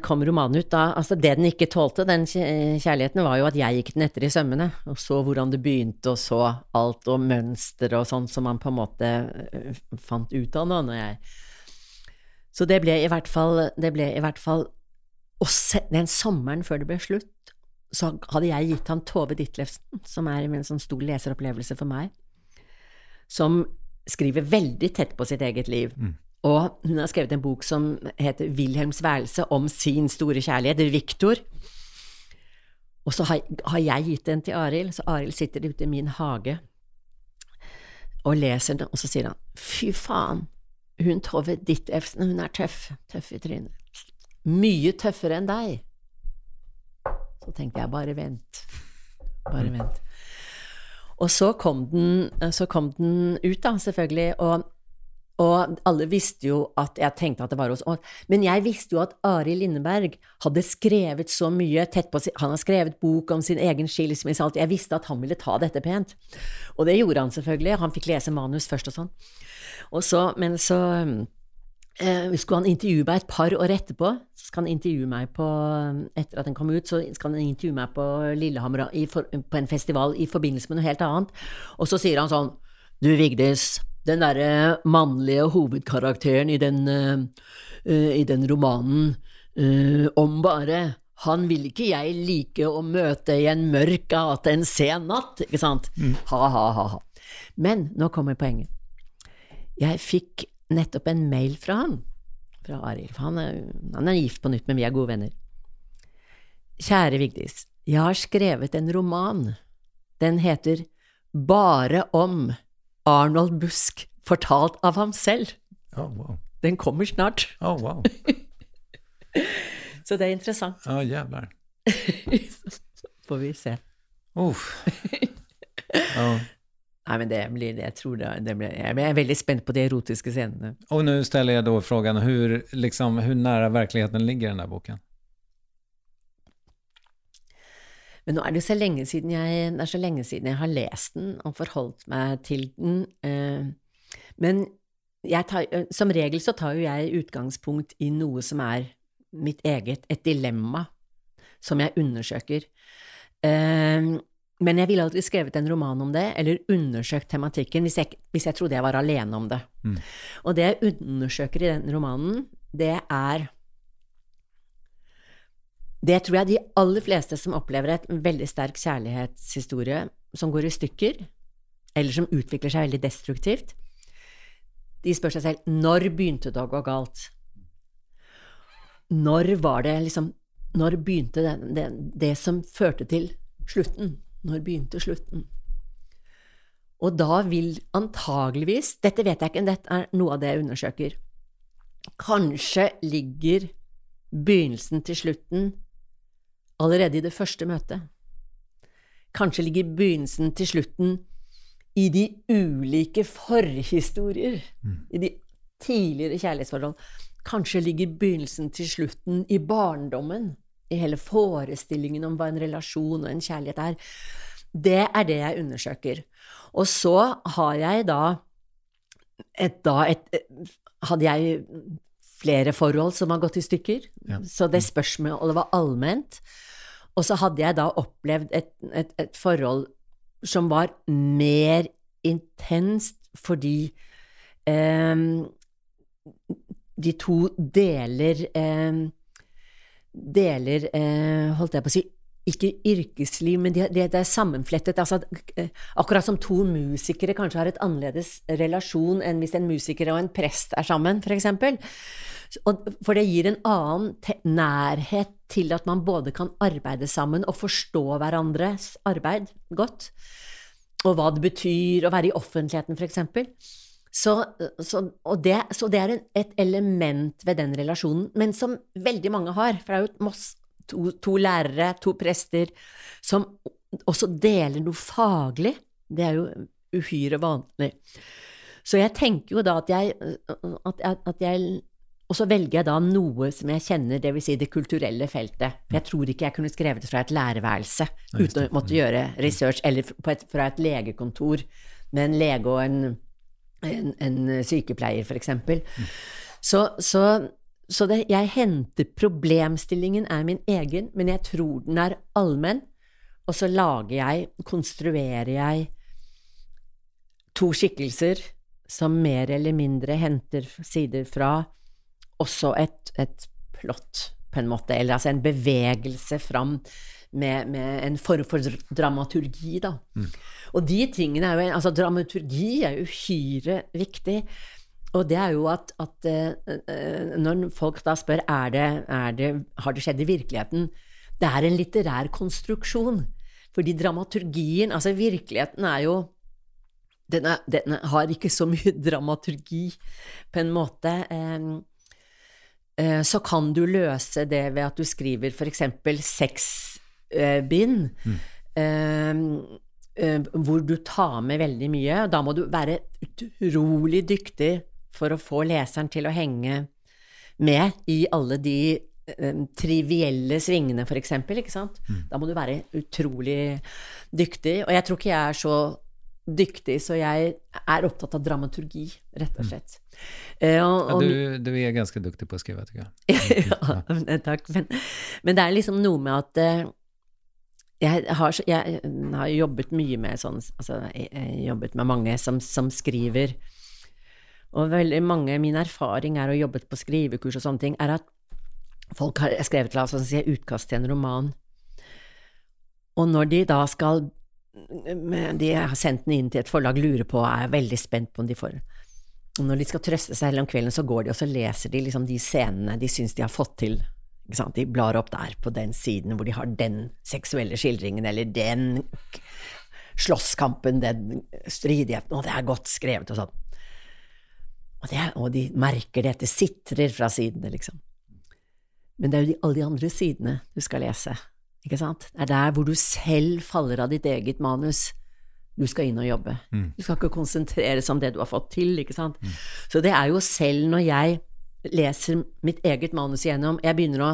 kom romanen ut da. Altså, det den ikke tålte, den kjærligheten, var jo at jeg gikk den etter i sømmene, og så hvordan det begynte, og så alt, og mønster og sånn som man på en måte eh, fant ut av nå, når jeg Så det ble i hvert fall, det ble i hvert fall se, den sommeren før det ble slutt, så hadde jeg gitt han Tove Ditlevsen, som er en sånn stor leseropplevelse for meg, som skriver veldig tett på sitt eget liv. Og hun har skrevet en bok som heter Wilhelms værelse, om sin store kjærlighet, Viktor. Og så har, har jeg gitt den til Arild, så Arild sitter ute i min hage og leser den, og så sier han fy faen, hun Tove Ditlevsen, hun er tøff, tøff i trynet. Mye tøffere enn deg. Så tenkte jeg, bare vent, bare vent. Og så kom den, så kom den ut, da, selvfølgelig, og, og alle visste jo at jeg tenkte at det var hos oss. Men jeg visste jo at Arild Lindeberg hadde skrevet så mye tett på sin Han har skrevet bok om sin egen skilsmisse, alt. Jeg visste at han ville ta dette pent. Og det gjorde han selvfølgelig. Han fikk lese manus først og sånn. Og så, men så eh, skulle han intervjue meg et par år etterpå. Så skal han intervjue meg på Etter at den kom ut, så skal han intervjue meg på Lillehammer i for, på en festival i forbindelse med noe helt annet. Og så sier han sånn Du, Vigdis, den derre mannlige hovedkarakteren i den, uh, i den romanen uh, om bare han vil ikke jeg like å møte i en mørk gate en sen natt, ikke sant? Ha, ha, ha, ha. Men nå kommer poenget. Jeg fikk nettopp en mail fra han, fra Arild, for han er, han er gift på nytt, men vi er gode venner. Kjære Vigdis, jeg har skrevet en roman. Den heter Bare om Arnold Busk, fortalt av ham selv. Oh, wow. Den kommer snart. Oh, wow. Så det er interessant. Ja, jävlar. Får vi se. Uff. Ja. Nei, men det blir Jeg tror det, det blir Jeg er veldig spent på de erotiske scenene. Och nu ställer jag då frågan hur, liksom, hur nära verkligheten ligger den där boken? Men nå er det så lenge siden jeg, det er så lenge siden jeg har lest den og forholdt meg til den. eh, Men jeg tar, eh, som regel så tar jo jeg utgangspunkt i noe som er mitt eget, et dilemma, som jeg undersøker. Men jeg ville aldri skrevet en roman om det, eller undersøkt tematikken, hvis jeg, hvis jeg trodde jeg var alene om det. Og det jeg undersøker i den romanen, det er det tror jeg de aller fleste som opplever et veldig sterk kjærlighetshistorie som går i stykker, eller som utvikler seg veldig destruktivt, de spør seg selv når begynte det å gå galt? Når var det liksom Når begynte det, det, det som førte til slutten? Når begynte slutten? Og da vil antageligvis Dette vet jeg ikke, dette er noe av det jeg undersøker. Kanskje ligger begynnelsen til slutten allerede i det første møtet. Kanskje ligger begynnelsen til slutten i de ulike forhistorier, i de tidligere kjærlighetsforhold. kanskje ligger begynnelsen til slutten i barndommen, i hele forestillingen om hva en relasjon og en kjærlighet er. Det er det jeg undersøker. Og så har jeg da et, da et, Hadde jeg flere forhold som har gått i stykker, Ja. så det spørsmålet var allment. Og så hadde jeg da opplevd et, et, et forhold som var mer intenst fordi eh, de to deler eh, Deler, eh, holdt jeg på å si, ikke yrkesliv, men det, det, det er sammenflettet. Altså, eh, akkurat som to musikere kanskje har et annerledes relasjon enn hvis en musiker og en prest er sammen, for eksempel. For det gir en annen nærhet til at man både kan arbeide sammen og forstå hverandres arbeid godt, og hva det betyr å være i offentligheten, for eksempel. Så, så, og det, så det er en, et element ved den relasjonen, men som veldig mange har. For det er jo et mass- to, to lærere, to prester, som også deler noe faglig. Det er jo uhyre vanlig. Så jeg tenker jo da at jeg, at, at, jeg Og så velger jeg da noe som jeg kjenner, dvs. Si det kulturelle feltet. For jeg tror ikke jeg kunne skrevet det fra et lærerværelse uten å måtte gjøre research, eller på et, fra et legekontor med en lege og en en, en sykepleier, for eksempel. Så, så, så det, jeg henter Problemstillingen er min egen, men jeg tror den er allmenn. Og så lager jeg, konstruerer jeg to skikkelser som mer eller mindre henter sider fra også et, et plott, på en måte, eller altså en bevegelse fram med, med en form for dramaturgi, da. Og de tingene er jo Altså, dramaturgi er uhyre viktig. Og det er jo at, at eh, når folk da spør er det, er det, har det skjedd i virkeligheten, det er en litterær konstruksjon. Fordi dramaturgien, altså virkeligheten er jo den, er, den har ikke så mye dramaturgi, på en måte. Eh, uh, så kan du løse det ved at du skriver eksempel seks eh, bind, eh, eh, hvor du tar med veldig mye. Da må du være utrolig dyktig for å få leseren til å henge med i alle de eh, trivielle svingene, for eksempel, ikke sant? Da må du være utrolig dyktig. Og jeg tror ikke jeg er så dyktig, så jeg er opptatt av dramaturgi, rett og slett. Eh, og, Ja, og- du, du er ganske duktig på å skrive, tycker jeg. ja, takk. Men, men det er liksom noe med at eh, jeg, har, jeg har jobbet mye med sånn Altså, jeg, jeg jobbet med mange som, som skriver. Og veldig mange Min erfaring er ha jobbet på skrivekurs og sånne ting, er at folk har skrevet la oss si, utkast til en roman, og når de da skal De har sendt den inn til et forlag, lurer på, er veldig spent på om de får og når de skal trøste seg hele om kvelden, så går de og så leser de liksom de scenene de syns de har fått til. De blar opp der på den siden hvor de har den seksuelle skildringen, eller den slåsskampen, den stridigheten, og det er godt skrevet og sånn. Og, det og de merker det, det sitrer fra sidene, liksom. Men det er jo de, alle de andre sidene du skal lese, ikke sant? Det er der hvor du selv faller av ditt eget manus du skal inn og jobbe. Du skal ikke konsentrere deg om det du har fått til, ikke sant. Så det er jo selv når jeg leser mitt eget manus igjennom, jeg begynner å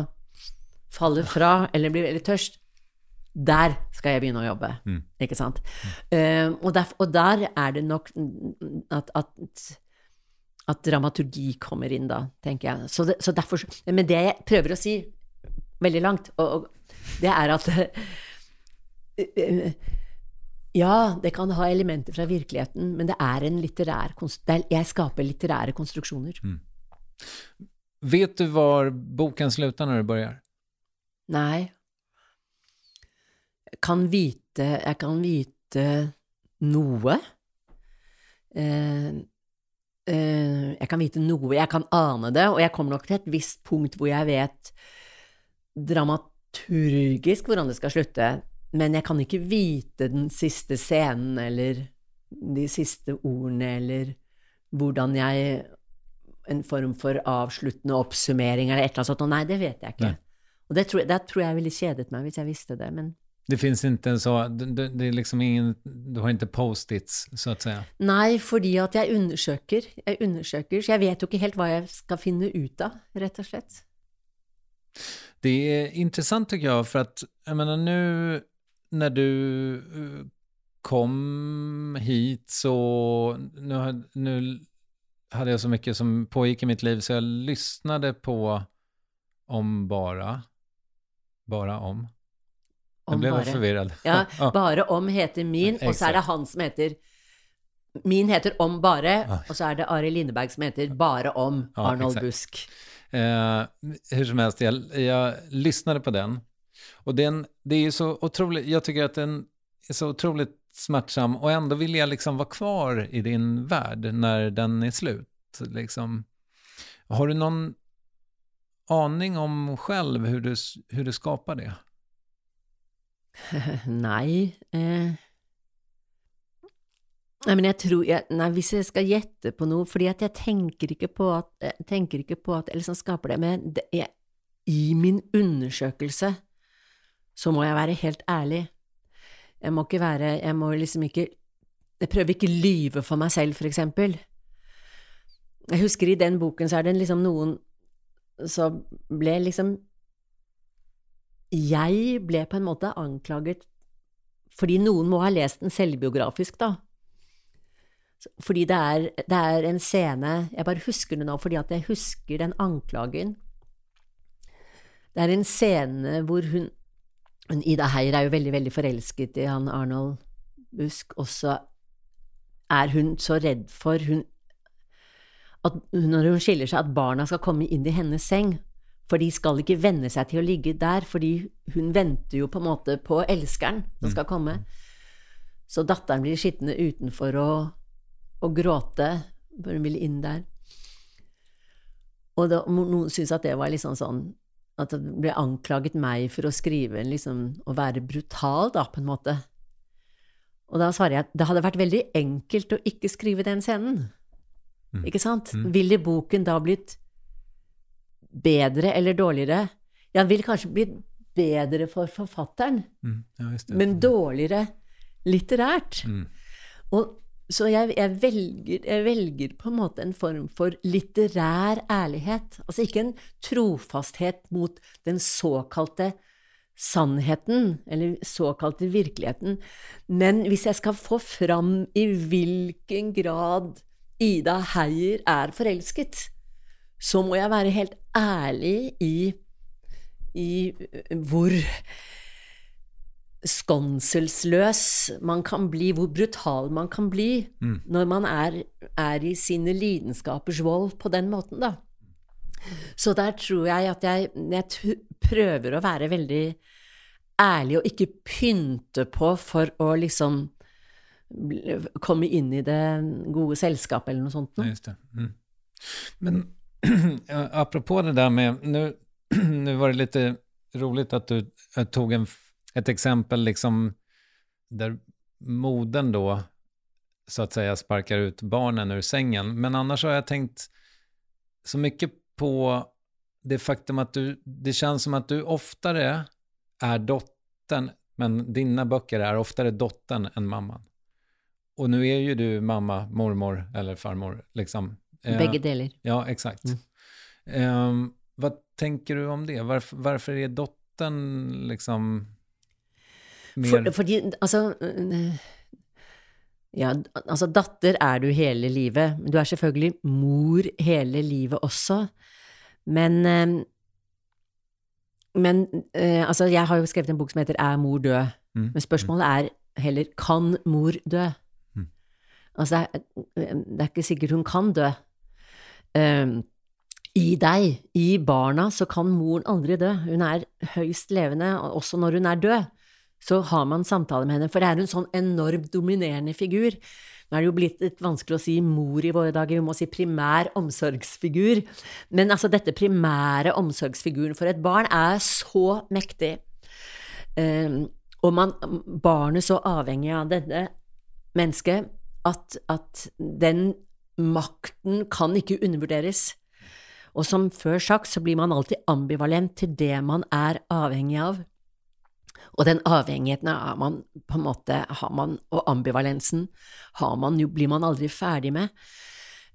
falle fra eller blir veldig tørst, der skal jeg begynne å jobbe, ikke sant. Eh, og, der, og der er det nok at, at at dramaturgi kommer inn da, tenker jeg. Så, det, så derfor, men det jeg prøver å si veldig langt, og, og det er at uh, ja, det kan ha elementer fra virkeligheten, men det er en litterær konstruksjon Jeg skaper litterære konstruksjoner. Vet du var boken slutter når du begynner? Nei. Jeg kan vite Jeg kan vite noe. Eh, eh, jeg kan vite noe, jeg kan ane det, og jeg kommer nok til et visst punkt hvor jeg vet dramaturgisk hvordan det skal slutte, men jeg kan ikke vite den siste scenen eller de siste ordene eller hvordan jeg En form for avsluttende oppsummering eller et eller annet sånt. Og nei, det vet jeg ikke. Nei. Og det tror, det tror jeg ville kjedet meg hvis jeg visste det, men Det finns inte så, det, det är liksom ingen, du har ikke post-its, så att säga? Nei, fordi at jeg undersøker. Jeg undersøker, så jeg vet jo ikke helt hva jeg skal finne ut av, rett og slett. Det er interessant, tycker jeg, for at, jeg menar nu när du eh, kom hit så, nu, nu hade jag så mycket som pågick i mitt liv så jag lyssnade på Om bara, bara om. Om jeg ble forvirret. Ja, Bare om heter min, og så er det han som heter Min heter Om bare, og så er det Ari Lindeberg som heter Bare om Arnold ja, Busk. Eh, hur som helst, jag, jag lyssnade på den. Och den, det är ju så otroligt, jag tycker att den är så otroligt smärtsam och ändå vill jag liksom vara kvar i din värld när den är slut. Liksom. Har du någon aning om själv hur du, hur du skapar det? Nei eh. Nei, men jeg tror jeg, Nei, hvis jeg skal gjette på noe Fordi at jeg tenker ikke på at Jeg tenker ikke på at Eller liksom skaper det, men det er, i min undersøkelse så må jeg være helt ærlig. Jeg må ikke være Jeg må liksom ikke Jeg prøver ikke lyve for meg selv, for eksempel. Jeg husker i den boken så er det liksom noen som ble liksom jeg ble på en måte anklaget fordi noen må ha lest den selvbiografisk, da. Fordi det er, det er en scene Jeg bare husker det nå fordi at jeg husker den anklagen. Det er en scene hvor hun Ida Heier er jo veldig, veldig forelsket i han Arnold Busk, og så er hun så redd for hun at når hun skiller seg, at barna skal komme inn i hennes seng. For de skal ikke venne seg til å ligge der, fordi hun venter jo på en måte på elskeren som skal komme. Så datteren blir sittende utenfor og, og gråte, for hun vil inn der. Og da, noen syntes at det var liksom sånn At det ble anklaget meg for å skrive en liksom Å være brutal, da, på en måte. Og da svarer jeg at det hadde vært veldig enkelt å ikke skrive den scenen. Ikke sant? Ville boken da blitt bedre eller dårligere? Ja, den ville kanskje blitt bedre for forfatteren, Mm, ja, det. men dårligere litterært. Mm. Og, så jeg, jeg, velger, jeg velger på en måte en form for litterær ærlighet. Altså ikke en trofasthet mot den såkalte sannheten, eller såkalte virkeligheten, men hvis jeg skal få fram i hvilken grad Ida Heier er forelsket, så må jeg være helt ærlig i, i hvor skånselsløs man kan bli, hvor brutal man kan bli når man er, er i sine lidenskapers vold på den måten, da. Så der tror jeg at jeg, jeg prøver å være veldig ærlig og ikke pynte på for å liksom komme inn i det gode selskapet eller noe sånt. Ja, just det. Mm. Men apropos det der med, nu, nu var det litt rolig at du tok tog en, ett exempel liksom där moden då så att säga sparkar ut barnen ur sängen. Men annars har jag tänkt så mycket på det faktum att du, det känns som att du oftare är dottern, men dina böcker är oftare dottern än mamman. Och nu är ju du mamma, mormor eller farmor, liksom. Bägge Begge deler. Ja, exakt. Ehm, vad tänker du om det? Varför, varför är dottern liksom. For, fordi, altså øh, Ja, altså datter er du hele livet. men Du er selvfølgelig mor hele livet også. Men øh, Men øh, altså, jeg har jo skrevet en bok som heter Er mor død? Mm, Men spørsmålet er heller Kan mor dø? Mm. Altså, det er, det er ikke sikkert hun kan dø. Um, I deg, i barna, så kan moren aldri dø. Hun er høyst levende, også når hun er død. Så har man samtale med henne, for det er en sånn enormt dominerende figur. Nå er det jo blitt litt vanskelig å si mor i våre dager, vi må si primær omsorgsfigur. Men altså, dette primære omsorgsfiguren for et barn er så mektig. Um, og man, barnet så avhengig av dette mennesket at, at den makten kan ikke undervurderes. Og som før sagt, så blir man alltid ambivalent til det man er avhengig av. Og den avhengigheten er man på en måte har man, Og ambivalensen har man blir man aldri ferdig med.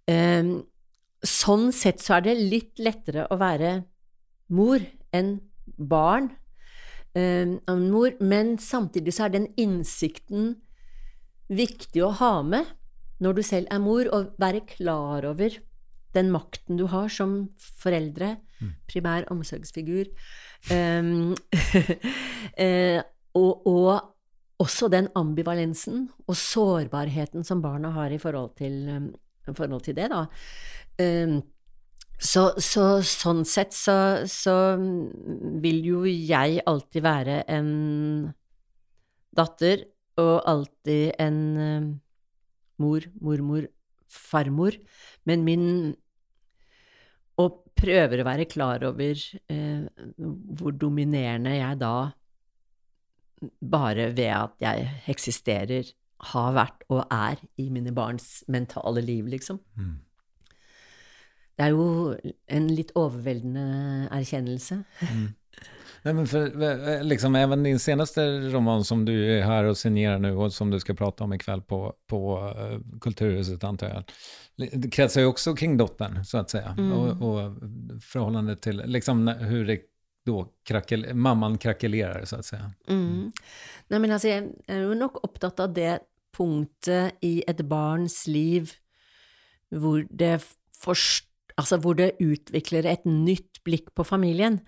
Um, sånn sett så er det litt lettere å være mor enn barn. Um, mor, men samtidig så er den innsikten viktig å ha med når du selv er mor, og være klar over den makten du har som foreldre, mm. primær omsorgsfigur. Um, og, og, også den ambivalensen og sårbarheten som barna har i forhold til, um, forhold til det, da. Um, så, så, sånn sett så, så, vil jo jeg alltid være en datter, og alltid en mor, mormor, farmor. Men min Og prøver å være klar over eh, hvor dominerende jeg da, bare ved at jeg eksisterer, har vært og er i mine barns mentale liv, liksom. Mm. Det er jo en litt overveldende erkjennelse. Mm. Nej, men för, eh, liksom, även din senaste roman som du är här och signerar nu och som du ska prata om ikväll på, på uh, Kulturhuset antar jag. Det kretsar ju också kring dottern så att säga. Mm. Och, och förhållandet till liksom, hur det då krackel, mamman krackelerar så att säga. Mm. Mm. Nei, men altså, jeg er jo nok opptatt av det punktet i et barns liv hvor det, forst, altså hvor det utvikler et nytt blikk på familien.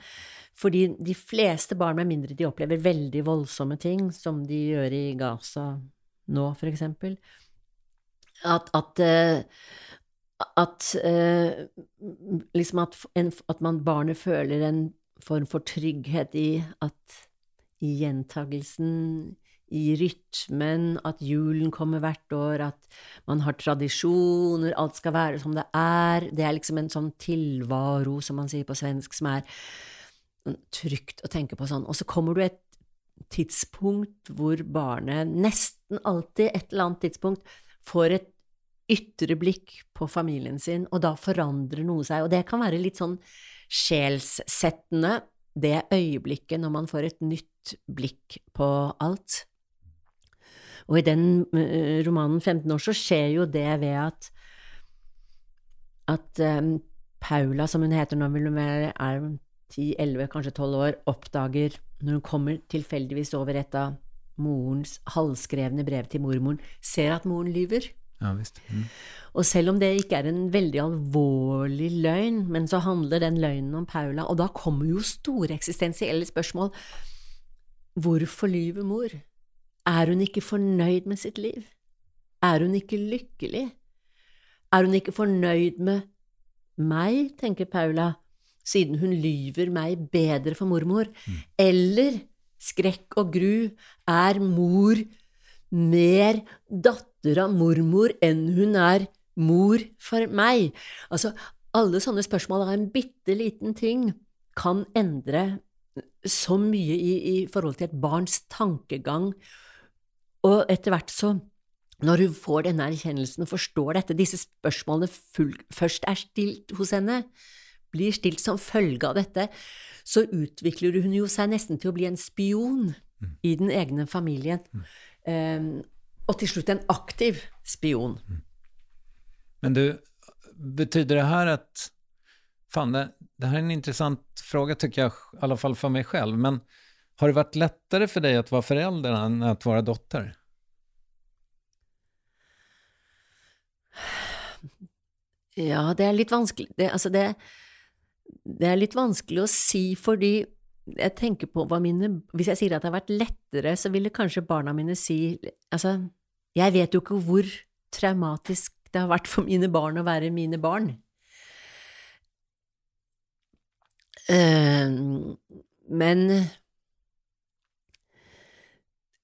Fordi de fleste barn, med mindre de opplever veldig voldsomme ting, som de gjør i Gaza nå, for eksempel, at, at, uh, at uh, liksom at, en, at man, barnet føler en form for trygghet i at i gjentagelsen, i rytmen, at julen kommer hvert år, at man har tradisjoner, alt skal være som det er. Det er liksom en sånn tilvaro, som man sier på svensk, som er trygt å tenke på sånn. Og så kommer du et tidspunkt hvor barnet, nesten alltid et eller annet tidspunkt, får et ytre blikk på familien sin, og da forandrer noe seg. Og det kan være litt sånn sjelssettende, det øyeblikket når man får et nytt blikk på alt. Og i den eh, romanen 15 år så skjer jo det ved at at um, Paula, som hun heter nå, vil hun være, er 10-11, kanskje 12 år, oppdager, når hun kommer tilfeldigvis over et av morens halvskrevne brev til mormoren, ser at moren lyver. Ja, visst. Mm. Og selv om det ikke er en veldig alvorlig løgn, men så handler den løgnen om Paula, og da kommer jo store eksistensielle spørsmål. Hvorfor lyver mor? Er hun ikke fornøyd med sitt liv? Er hun ikke lykkelig? Er hun ikke fornøyd med meg, tenker Paula, siden hun lyver meg bedre for mormor. Mm. Eller skrekk og gru, er mor mer datter av mormor enn hun er mor for meg? Altså, alle sånne spørsmål av en bitte liten ting kan endre så mye i, i forhold til et barns tankegang, og etter hvert så når hun får denne erkjennelsen og forstår dette, disse spørsmålene full, først er stilt hos henne, blir stilt som følge av dette, så utvikler hun jo seg nesten til å bli en spion mm. i den egne familien. Mm. Um, og til slutt en aktiv spion. Mm. Men du, betyder det her at Fan, det, det her er en interessant spørsmål, syns jeg, i alle fall for meg selv. Men har det vært lettere for deg å være forelder enn å være dotter? Ja, det er litt vanskelig. Det, altså det, det er litt vanskelig å si, fordi jeg tenker på hva mine Hvis jeg sier at det har vært lettere, så ville kanskje barna mine si Altså, jeg vet jo ikke hvor traumatisk det har vært for mine barn å være mine barn. Uh, men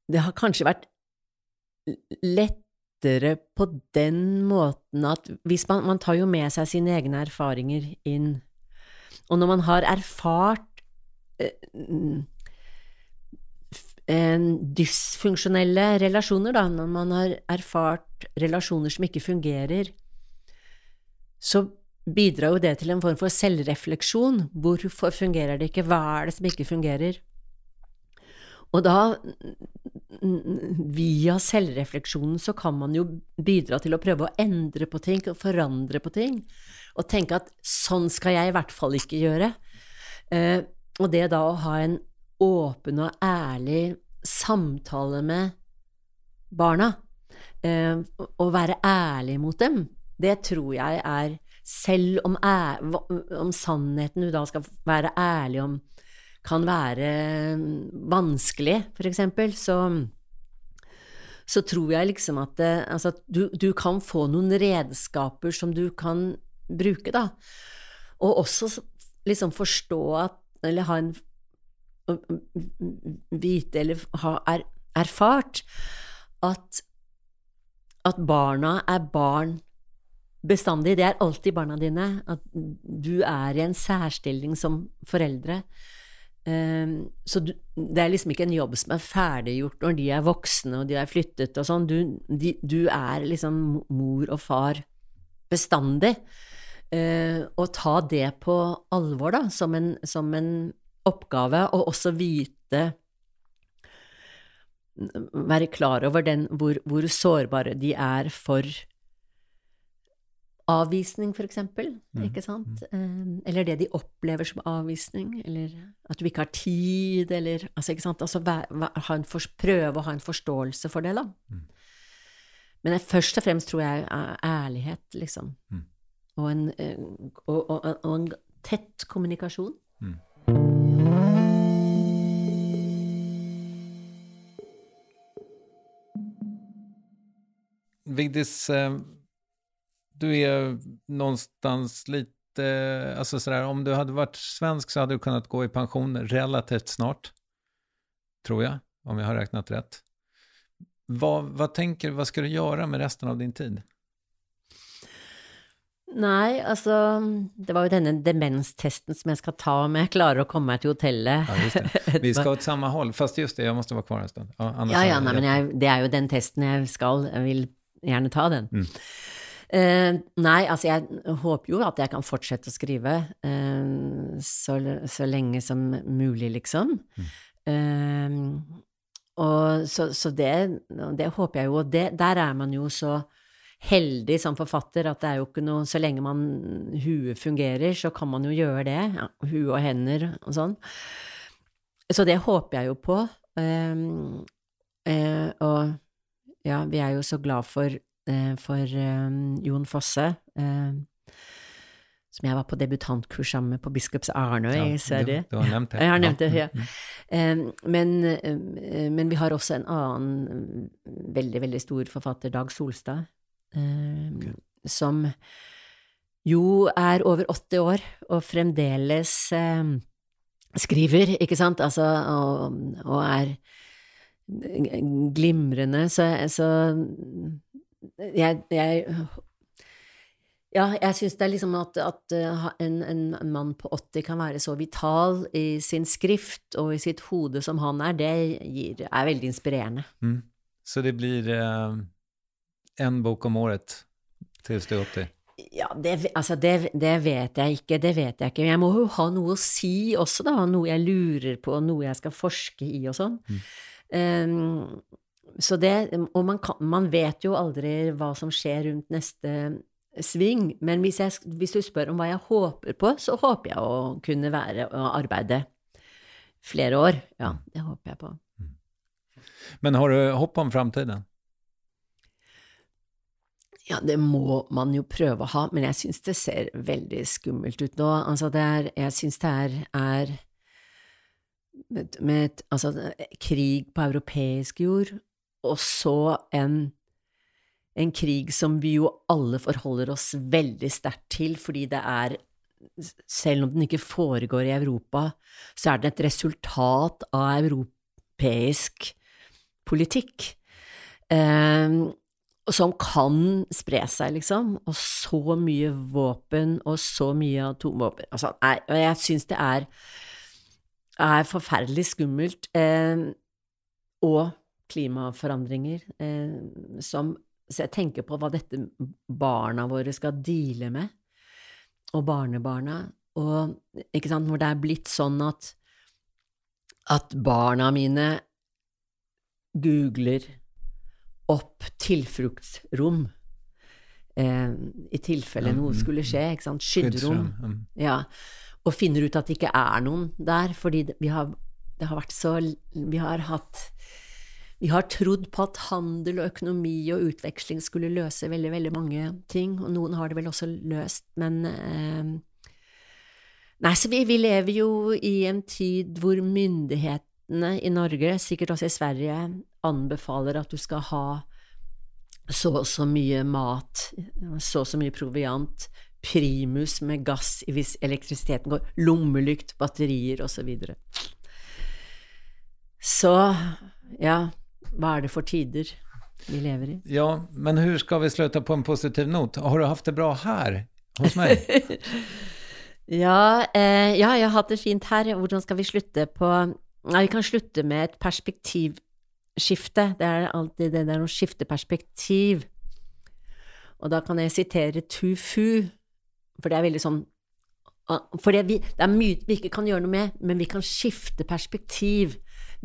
det har kanskje vært lettere på den måten at hvis man, man tar jo med seg sine egne erfaringer inn og når man har erfart eh, dysfunksjonelle relasjoner, da, når man har erfart relasjoner som ikke fungerer, så bidrar jo det til en form for selvrefleksjon. Hvorfor fungerer det ikke? Hva er det som ikke fungerer? Og da, via selvrefleksjonen, så kan man jo bidra til å prøve å endre på ting, og forandre på ting, og tenke at sånn skal jeg i hvert fall ikke gjøre. Eh, og det da å ha en åpen og ærlig samtale med barna, eh, og være ærlig mot dem, det tror jeg er Selv om, er, om sannheten du da skal være ærlig om, kan være vanskelig, for eksempel, så så tror jeg liksom at, det, altså du, du, kan få noen redskaper som du kan bruke, da. Og også liksom forstå at Eller ha en Vite eller ha er, erfart at, at barna er barn bestandig. Det er alltid barna dine. At du er i en særstilling som foreldre. Um, så du, det er liksom ikke en jobb som er ferdiggjort når de er voksne og de er flyttet og sånn. Du, du, er liksom mor og far bestandig. Uh, og ta det på alvor, da, som en, som en oppgave, og også vite Være klar over den, hvor, hvor sårbare de er for avvisning, for eksempel, mm. ikke sant? Mm. Eller det de opplever som avvisning, eller at du ikke har tid, eller Altså, ikke sant? Altså ha en for, prøve å ha en forståelse for det, da. Mm. Men jeg, først og fremst tror jeg er ærlighet, liksom. Mm. Og, en, eh, og, og, og, en, tett kommunikasjon. Mm. Vigdis, eh, du är någonstans lite, alltså sådär, om du hade varit svensk så hade du kunnat gå i pension relativt snart, tror jag, om jag har räknat rätt. Vad, vad tänker vad ska du göra med resten av din tid? Nei, altså Det var jo denne demenstesten som jeg skal ta om jeg klarer å komme meg til hotellet. Ja. Vi skal åt samme hold, fast just det, jeg måtte være kvar en stund. Ja, ja, ja nei, men jeg, det er jo den testen jeg skal. Jeg vil gjerne ta den. Mm. Uh, nei, altså jeg håper jo at jeg kan fortsette å skrive uh, så, så, lenge som mulig, liksom. Mm. Uh, og så, så det, det, håper jeg jo, og det, der er man jo så heldig som forfatter at det er jo ikke noe Så lenge man huet fungerer, så kan man jo gjøre det. Ja, hue og hender og sånn. Så det håper jeg jo på. og ja, vi er jo så glad for uh, for um, Jon Fosse, eh, som jeg var på debutantkurs sammen med på Biskops Arnøy ja, i Sverige. Du, du har nevnt det. Jeg har nevnt det, ja. Mm. Men, men, vi har også en annen veldig, veldig stor forfatter, Dag Solstad, okay. som jo er over 80 år og fremdeles skriver, ikke sant, altså, og, og er glimrende, så, så jeg, jeg ja, jeg syns det er liksom at, at eh, en, en, mann på 80 kan være så vital i sin skrift og i sitt hode som han er, det gir, er veldig inspirerende. Mm. Så det blir eh, en bok om året til du er 80? Ja, det, altså det, det, vet jeg ikke, det vet jeg ikke. Jeg må jo ha noe å si også, da, noe jeg lurer på, noe jeg skal forske i og sånn. Mm. Um, så det, og man, kan, man, vet jo aldri hva som skjer rundt neste sving, men hvis, jeg, hvis, du spør om hva jeg håper på, så håper jeg å kunne være og arbeide flere år. Ja, det håper jeg på. Mm. Men har du håp om framtiden? Ja, det må man jo prøve å ha, men jeg syns det ser veldig skummelt ut nå. Altså, det er Jeg syns det er, er med, med, altså, krig på europeisk jord, og så en, en krig som vi jo alle forholder oss veldig sterkt til, fordi det er selv om den ikke foregår i Europa, så er den et resultat av europeisk politikk. Eh, som kan spre seg, liksom. Og så mye våpen, og så mye atomvåpen. Altså, jeg, jeg syns det er, er forferdelig skummelt. Eh, og klimaforandringer eh, som Så jeg tenker på hva dette barna våre skal deale med, og barnebarna, og ikke sant, hvor det er blitt sånn at at barna mine googler opp tilfluktsrom. Eh, I tilfelle Ja, noe mm, skulle skje. ikke sant? Skydderom. Mm. Ja. Og finner ut at det ikke er noen der, fordi det, vi har, det har vært så Vi har hatt Vi har trodd på at handel og økonomi og utveksling skulle løse veldig, veldig mange ting, og noen har det vel også løst, men eh, Nei, så vi, vi lever jo i en tid hvor myndighetene i Norge, sikkert også i Sverige, anbefaler at du skal ha så og så mye mat, så og så mye proviant, primus med gass hvis elektrisiteten går, lommelykt, batterier osv. Så, videre. så ja, hva er det for tider vi lever i? Ja, men hvordan skal vi sluta på en positiv not? Har du hatt det bra her hos meg? Ja, eh, ja, jeg har hatt det fint her. Hvordan skal vi slutte på Nei, vi kan slutte med et perspektivskifte. Det er alltid det der å skifte perspektiv. Og da kan jeg sitere Tu Fu, for det er veldig sånn For det, vi, det er mye vi ikke kan gjøre noe med, men vi kan skifte perspektiv.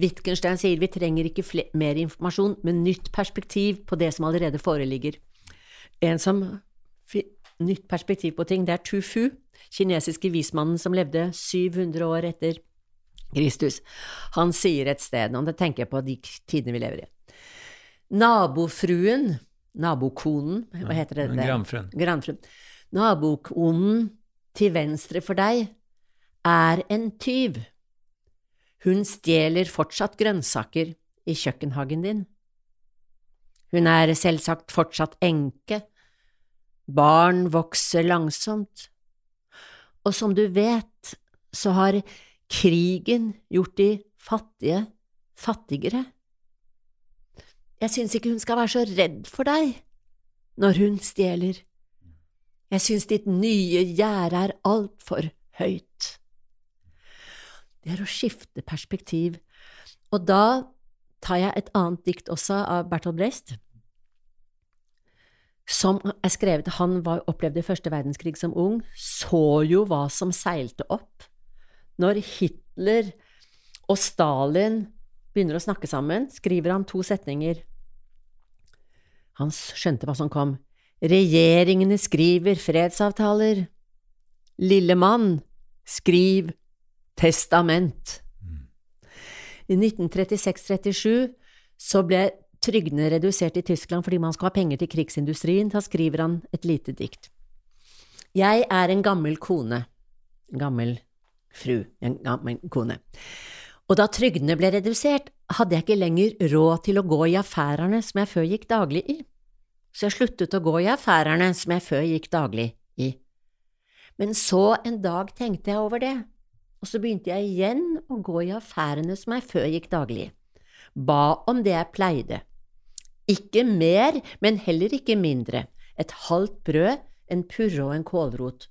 Wittgenstein sier vi trenger ikke mer informasjon, men nytt perspektiv på det som allerede foreligger. En som Nytt perspektiv på ting, det er Tu Fu, kinesiske vismannen som levde 700 år etter Kristus. Han sier et sted, og det tenker jeg på de tidene vi lever i. Nabofruen, nabokonen, hva heter det? det? Granfruen. Granfruen. Nabokonen til venstre for deg er en tyv. Hun stjeler fortsatt grønnsaker i kjøkkenhagen din. Hun er selvsagt fortsatt enke. Barn vokser langsomt. Og som du vet, så har krigen gjort de fattige fattigere. Jeg syns ikke hun skal være så redd for deg når hun stjeler. Jeg syns ditt nye gjerde er altfor høyt. Det er å skifte perspektiv, og da tar jeg et annet dikt også av Bertolt Breist, som er skrevet Han var, opplevde første verdenskrig som ung, så jo hva som seilte opp. Når Hitler og Stalin begynner å snakke sammen, skriver han to setninger. Han skjønte hva som kom. Regjeringene skriver fredsavtaler. Lille mann, skriv testament. I 1936–37 så ble trygdene redusert i Tyskland fordi man skulle ha penger til krigsindustrien. Da skriver han et lite dikt. Jeg er en gammel kone. En gammel fru. En gammel kone. Og da trygdene ble redusert, hadde jeg ikke lenger råd til å gå i affærene som jeg før gikk daglig i. Så jeg sluttet å gå i affærene som jeg før gikk daglig i. Men så en dag tenkte jeg over det, og så begynte jeg igjen å gå i affærene som jeg før gikk daglig. Ba om det jeg pleide. Ikke mer, men heller ikke mindre. Et halvt brød, en purre og en kålrot.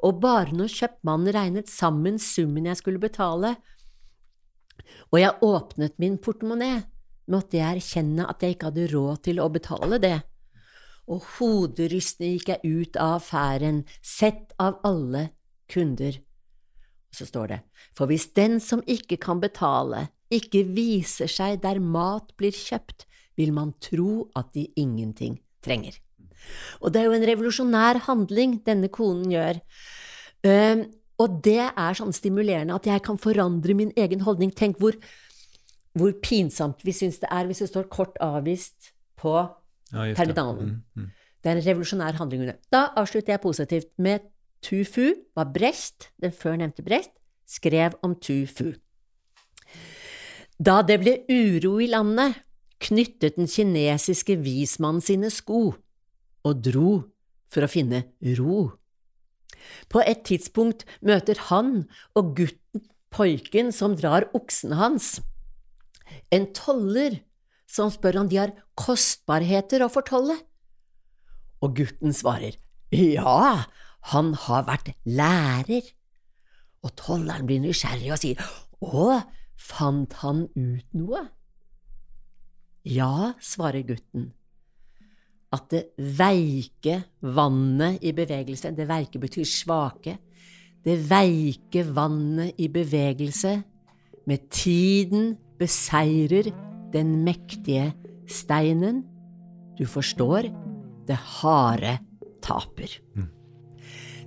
Og bare når kjøpmannen regnet sammen summen jeg skulle betale, og jeg åpnet min portemonee, måtte jeg erkjenne at jeg ikke hadde råd til å betale det. Og hoderystende gikk jeg ut av affæren, sett av alle kunder. Så står det, for hvis den som ikke kan betale, ikke viser seg der mat blir kjøpt, vil man tro at de ingenting trenger. Og det er jo en revolusjonær handling denne konen gjør. Um, og det er sånn stimulerende at jeg kan forandre min egen holdning. Tenk hvor, hvor pinsomt vi syns det er hvis det står kort avvist på Ja, terminalen. Mm, mm. Det er en revolusjonær handling. Da avslutter jeg positivt med Tu var Brest, den førnevnte Brest, skrev om Tufu. Da det ble uro i landet, knyttet den kinesiske vismannen sine sko og dro for å finne ro. På et tidspunkt møter han og gutten pojken som drar oksen hans, en toller som spør om de har kostbarheter å fortolle. Og gutten svarer ja, han har vært lærer. Og tolleren blir nysgjerrig og sier å, fant han ut noe? Ja, svarer gutten. At det veike vannet i bevegelse, det veike betyr svake, det veike vannet i bevegelse med tiden beseirer den mektige steinen. Du forstår, det harde taper.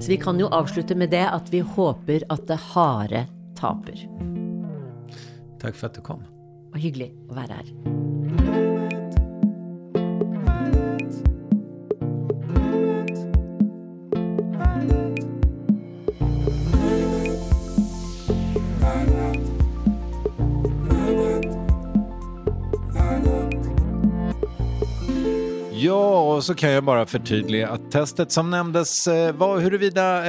Så vi kan jo avslutte med det at vi håper at det harde taper. Takk for at du kom. Og hyggelig å være her. Ja, och så kan jag bara förtydliga att testet som nämndes eh, var huruvida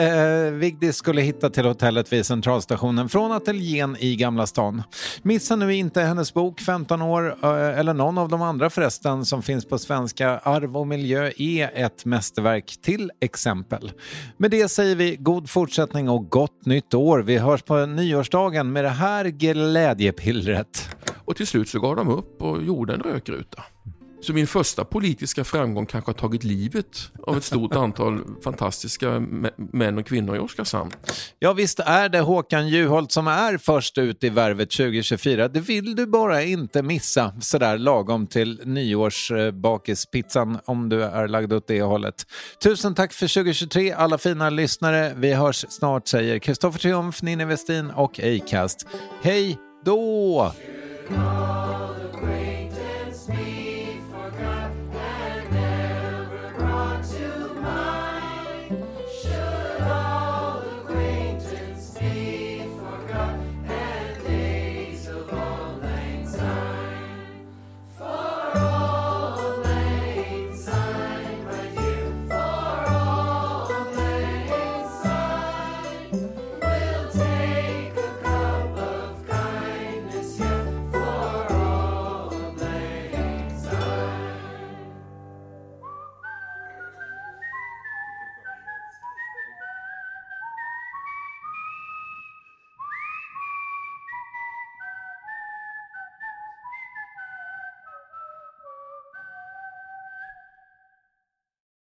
eh, Vigdis skulle hitta till hotellet vid centralstationen från ateljén i Gamla stan. Missa nu inte hennes bok 15 år, eh, eller någon av de andra förresten som finns på svenska. Arv och miljö är ett mästerverk till exempel. Med det säger vi god fortsättning och gott nytt år. Vi hörs på nyårsdagen med det här glädjepillret. Och till slut så gav de upp och gjorde en rökruta. Så min första politiska framgång kanske har tagit livet av ett stort antal fantastiska mä- män och kvinnor i Oskarshamn. Ja, visst är det Håkan Juholt som är först ut i Värvet 2024. Det vill du bara inte missa sådär lagom till nyårsbakispizzan om du är lagd åt det hållet. Tusen tack för 2023 alla fina lyssnare. Vi hörs snart säger Kristoffer Triumf, Ninni Westin och Acast. Hej då!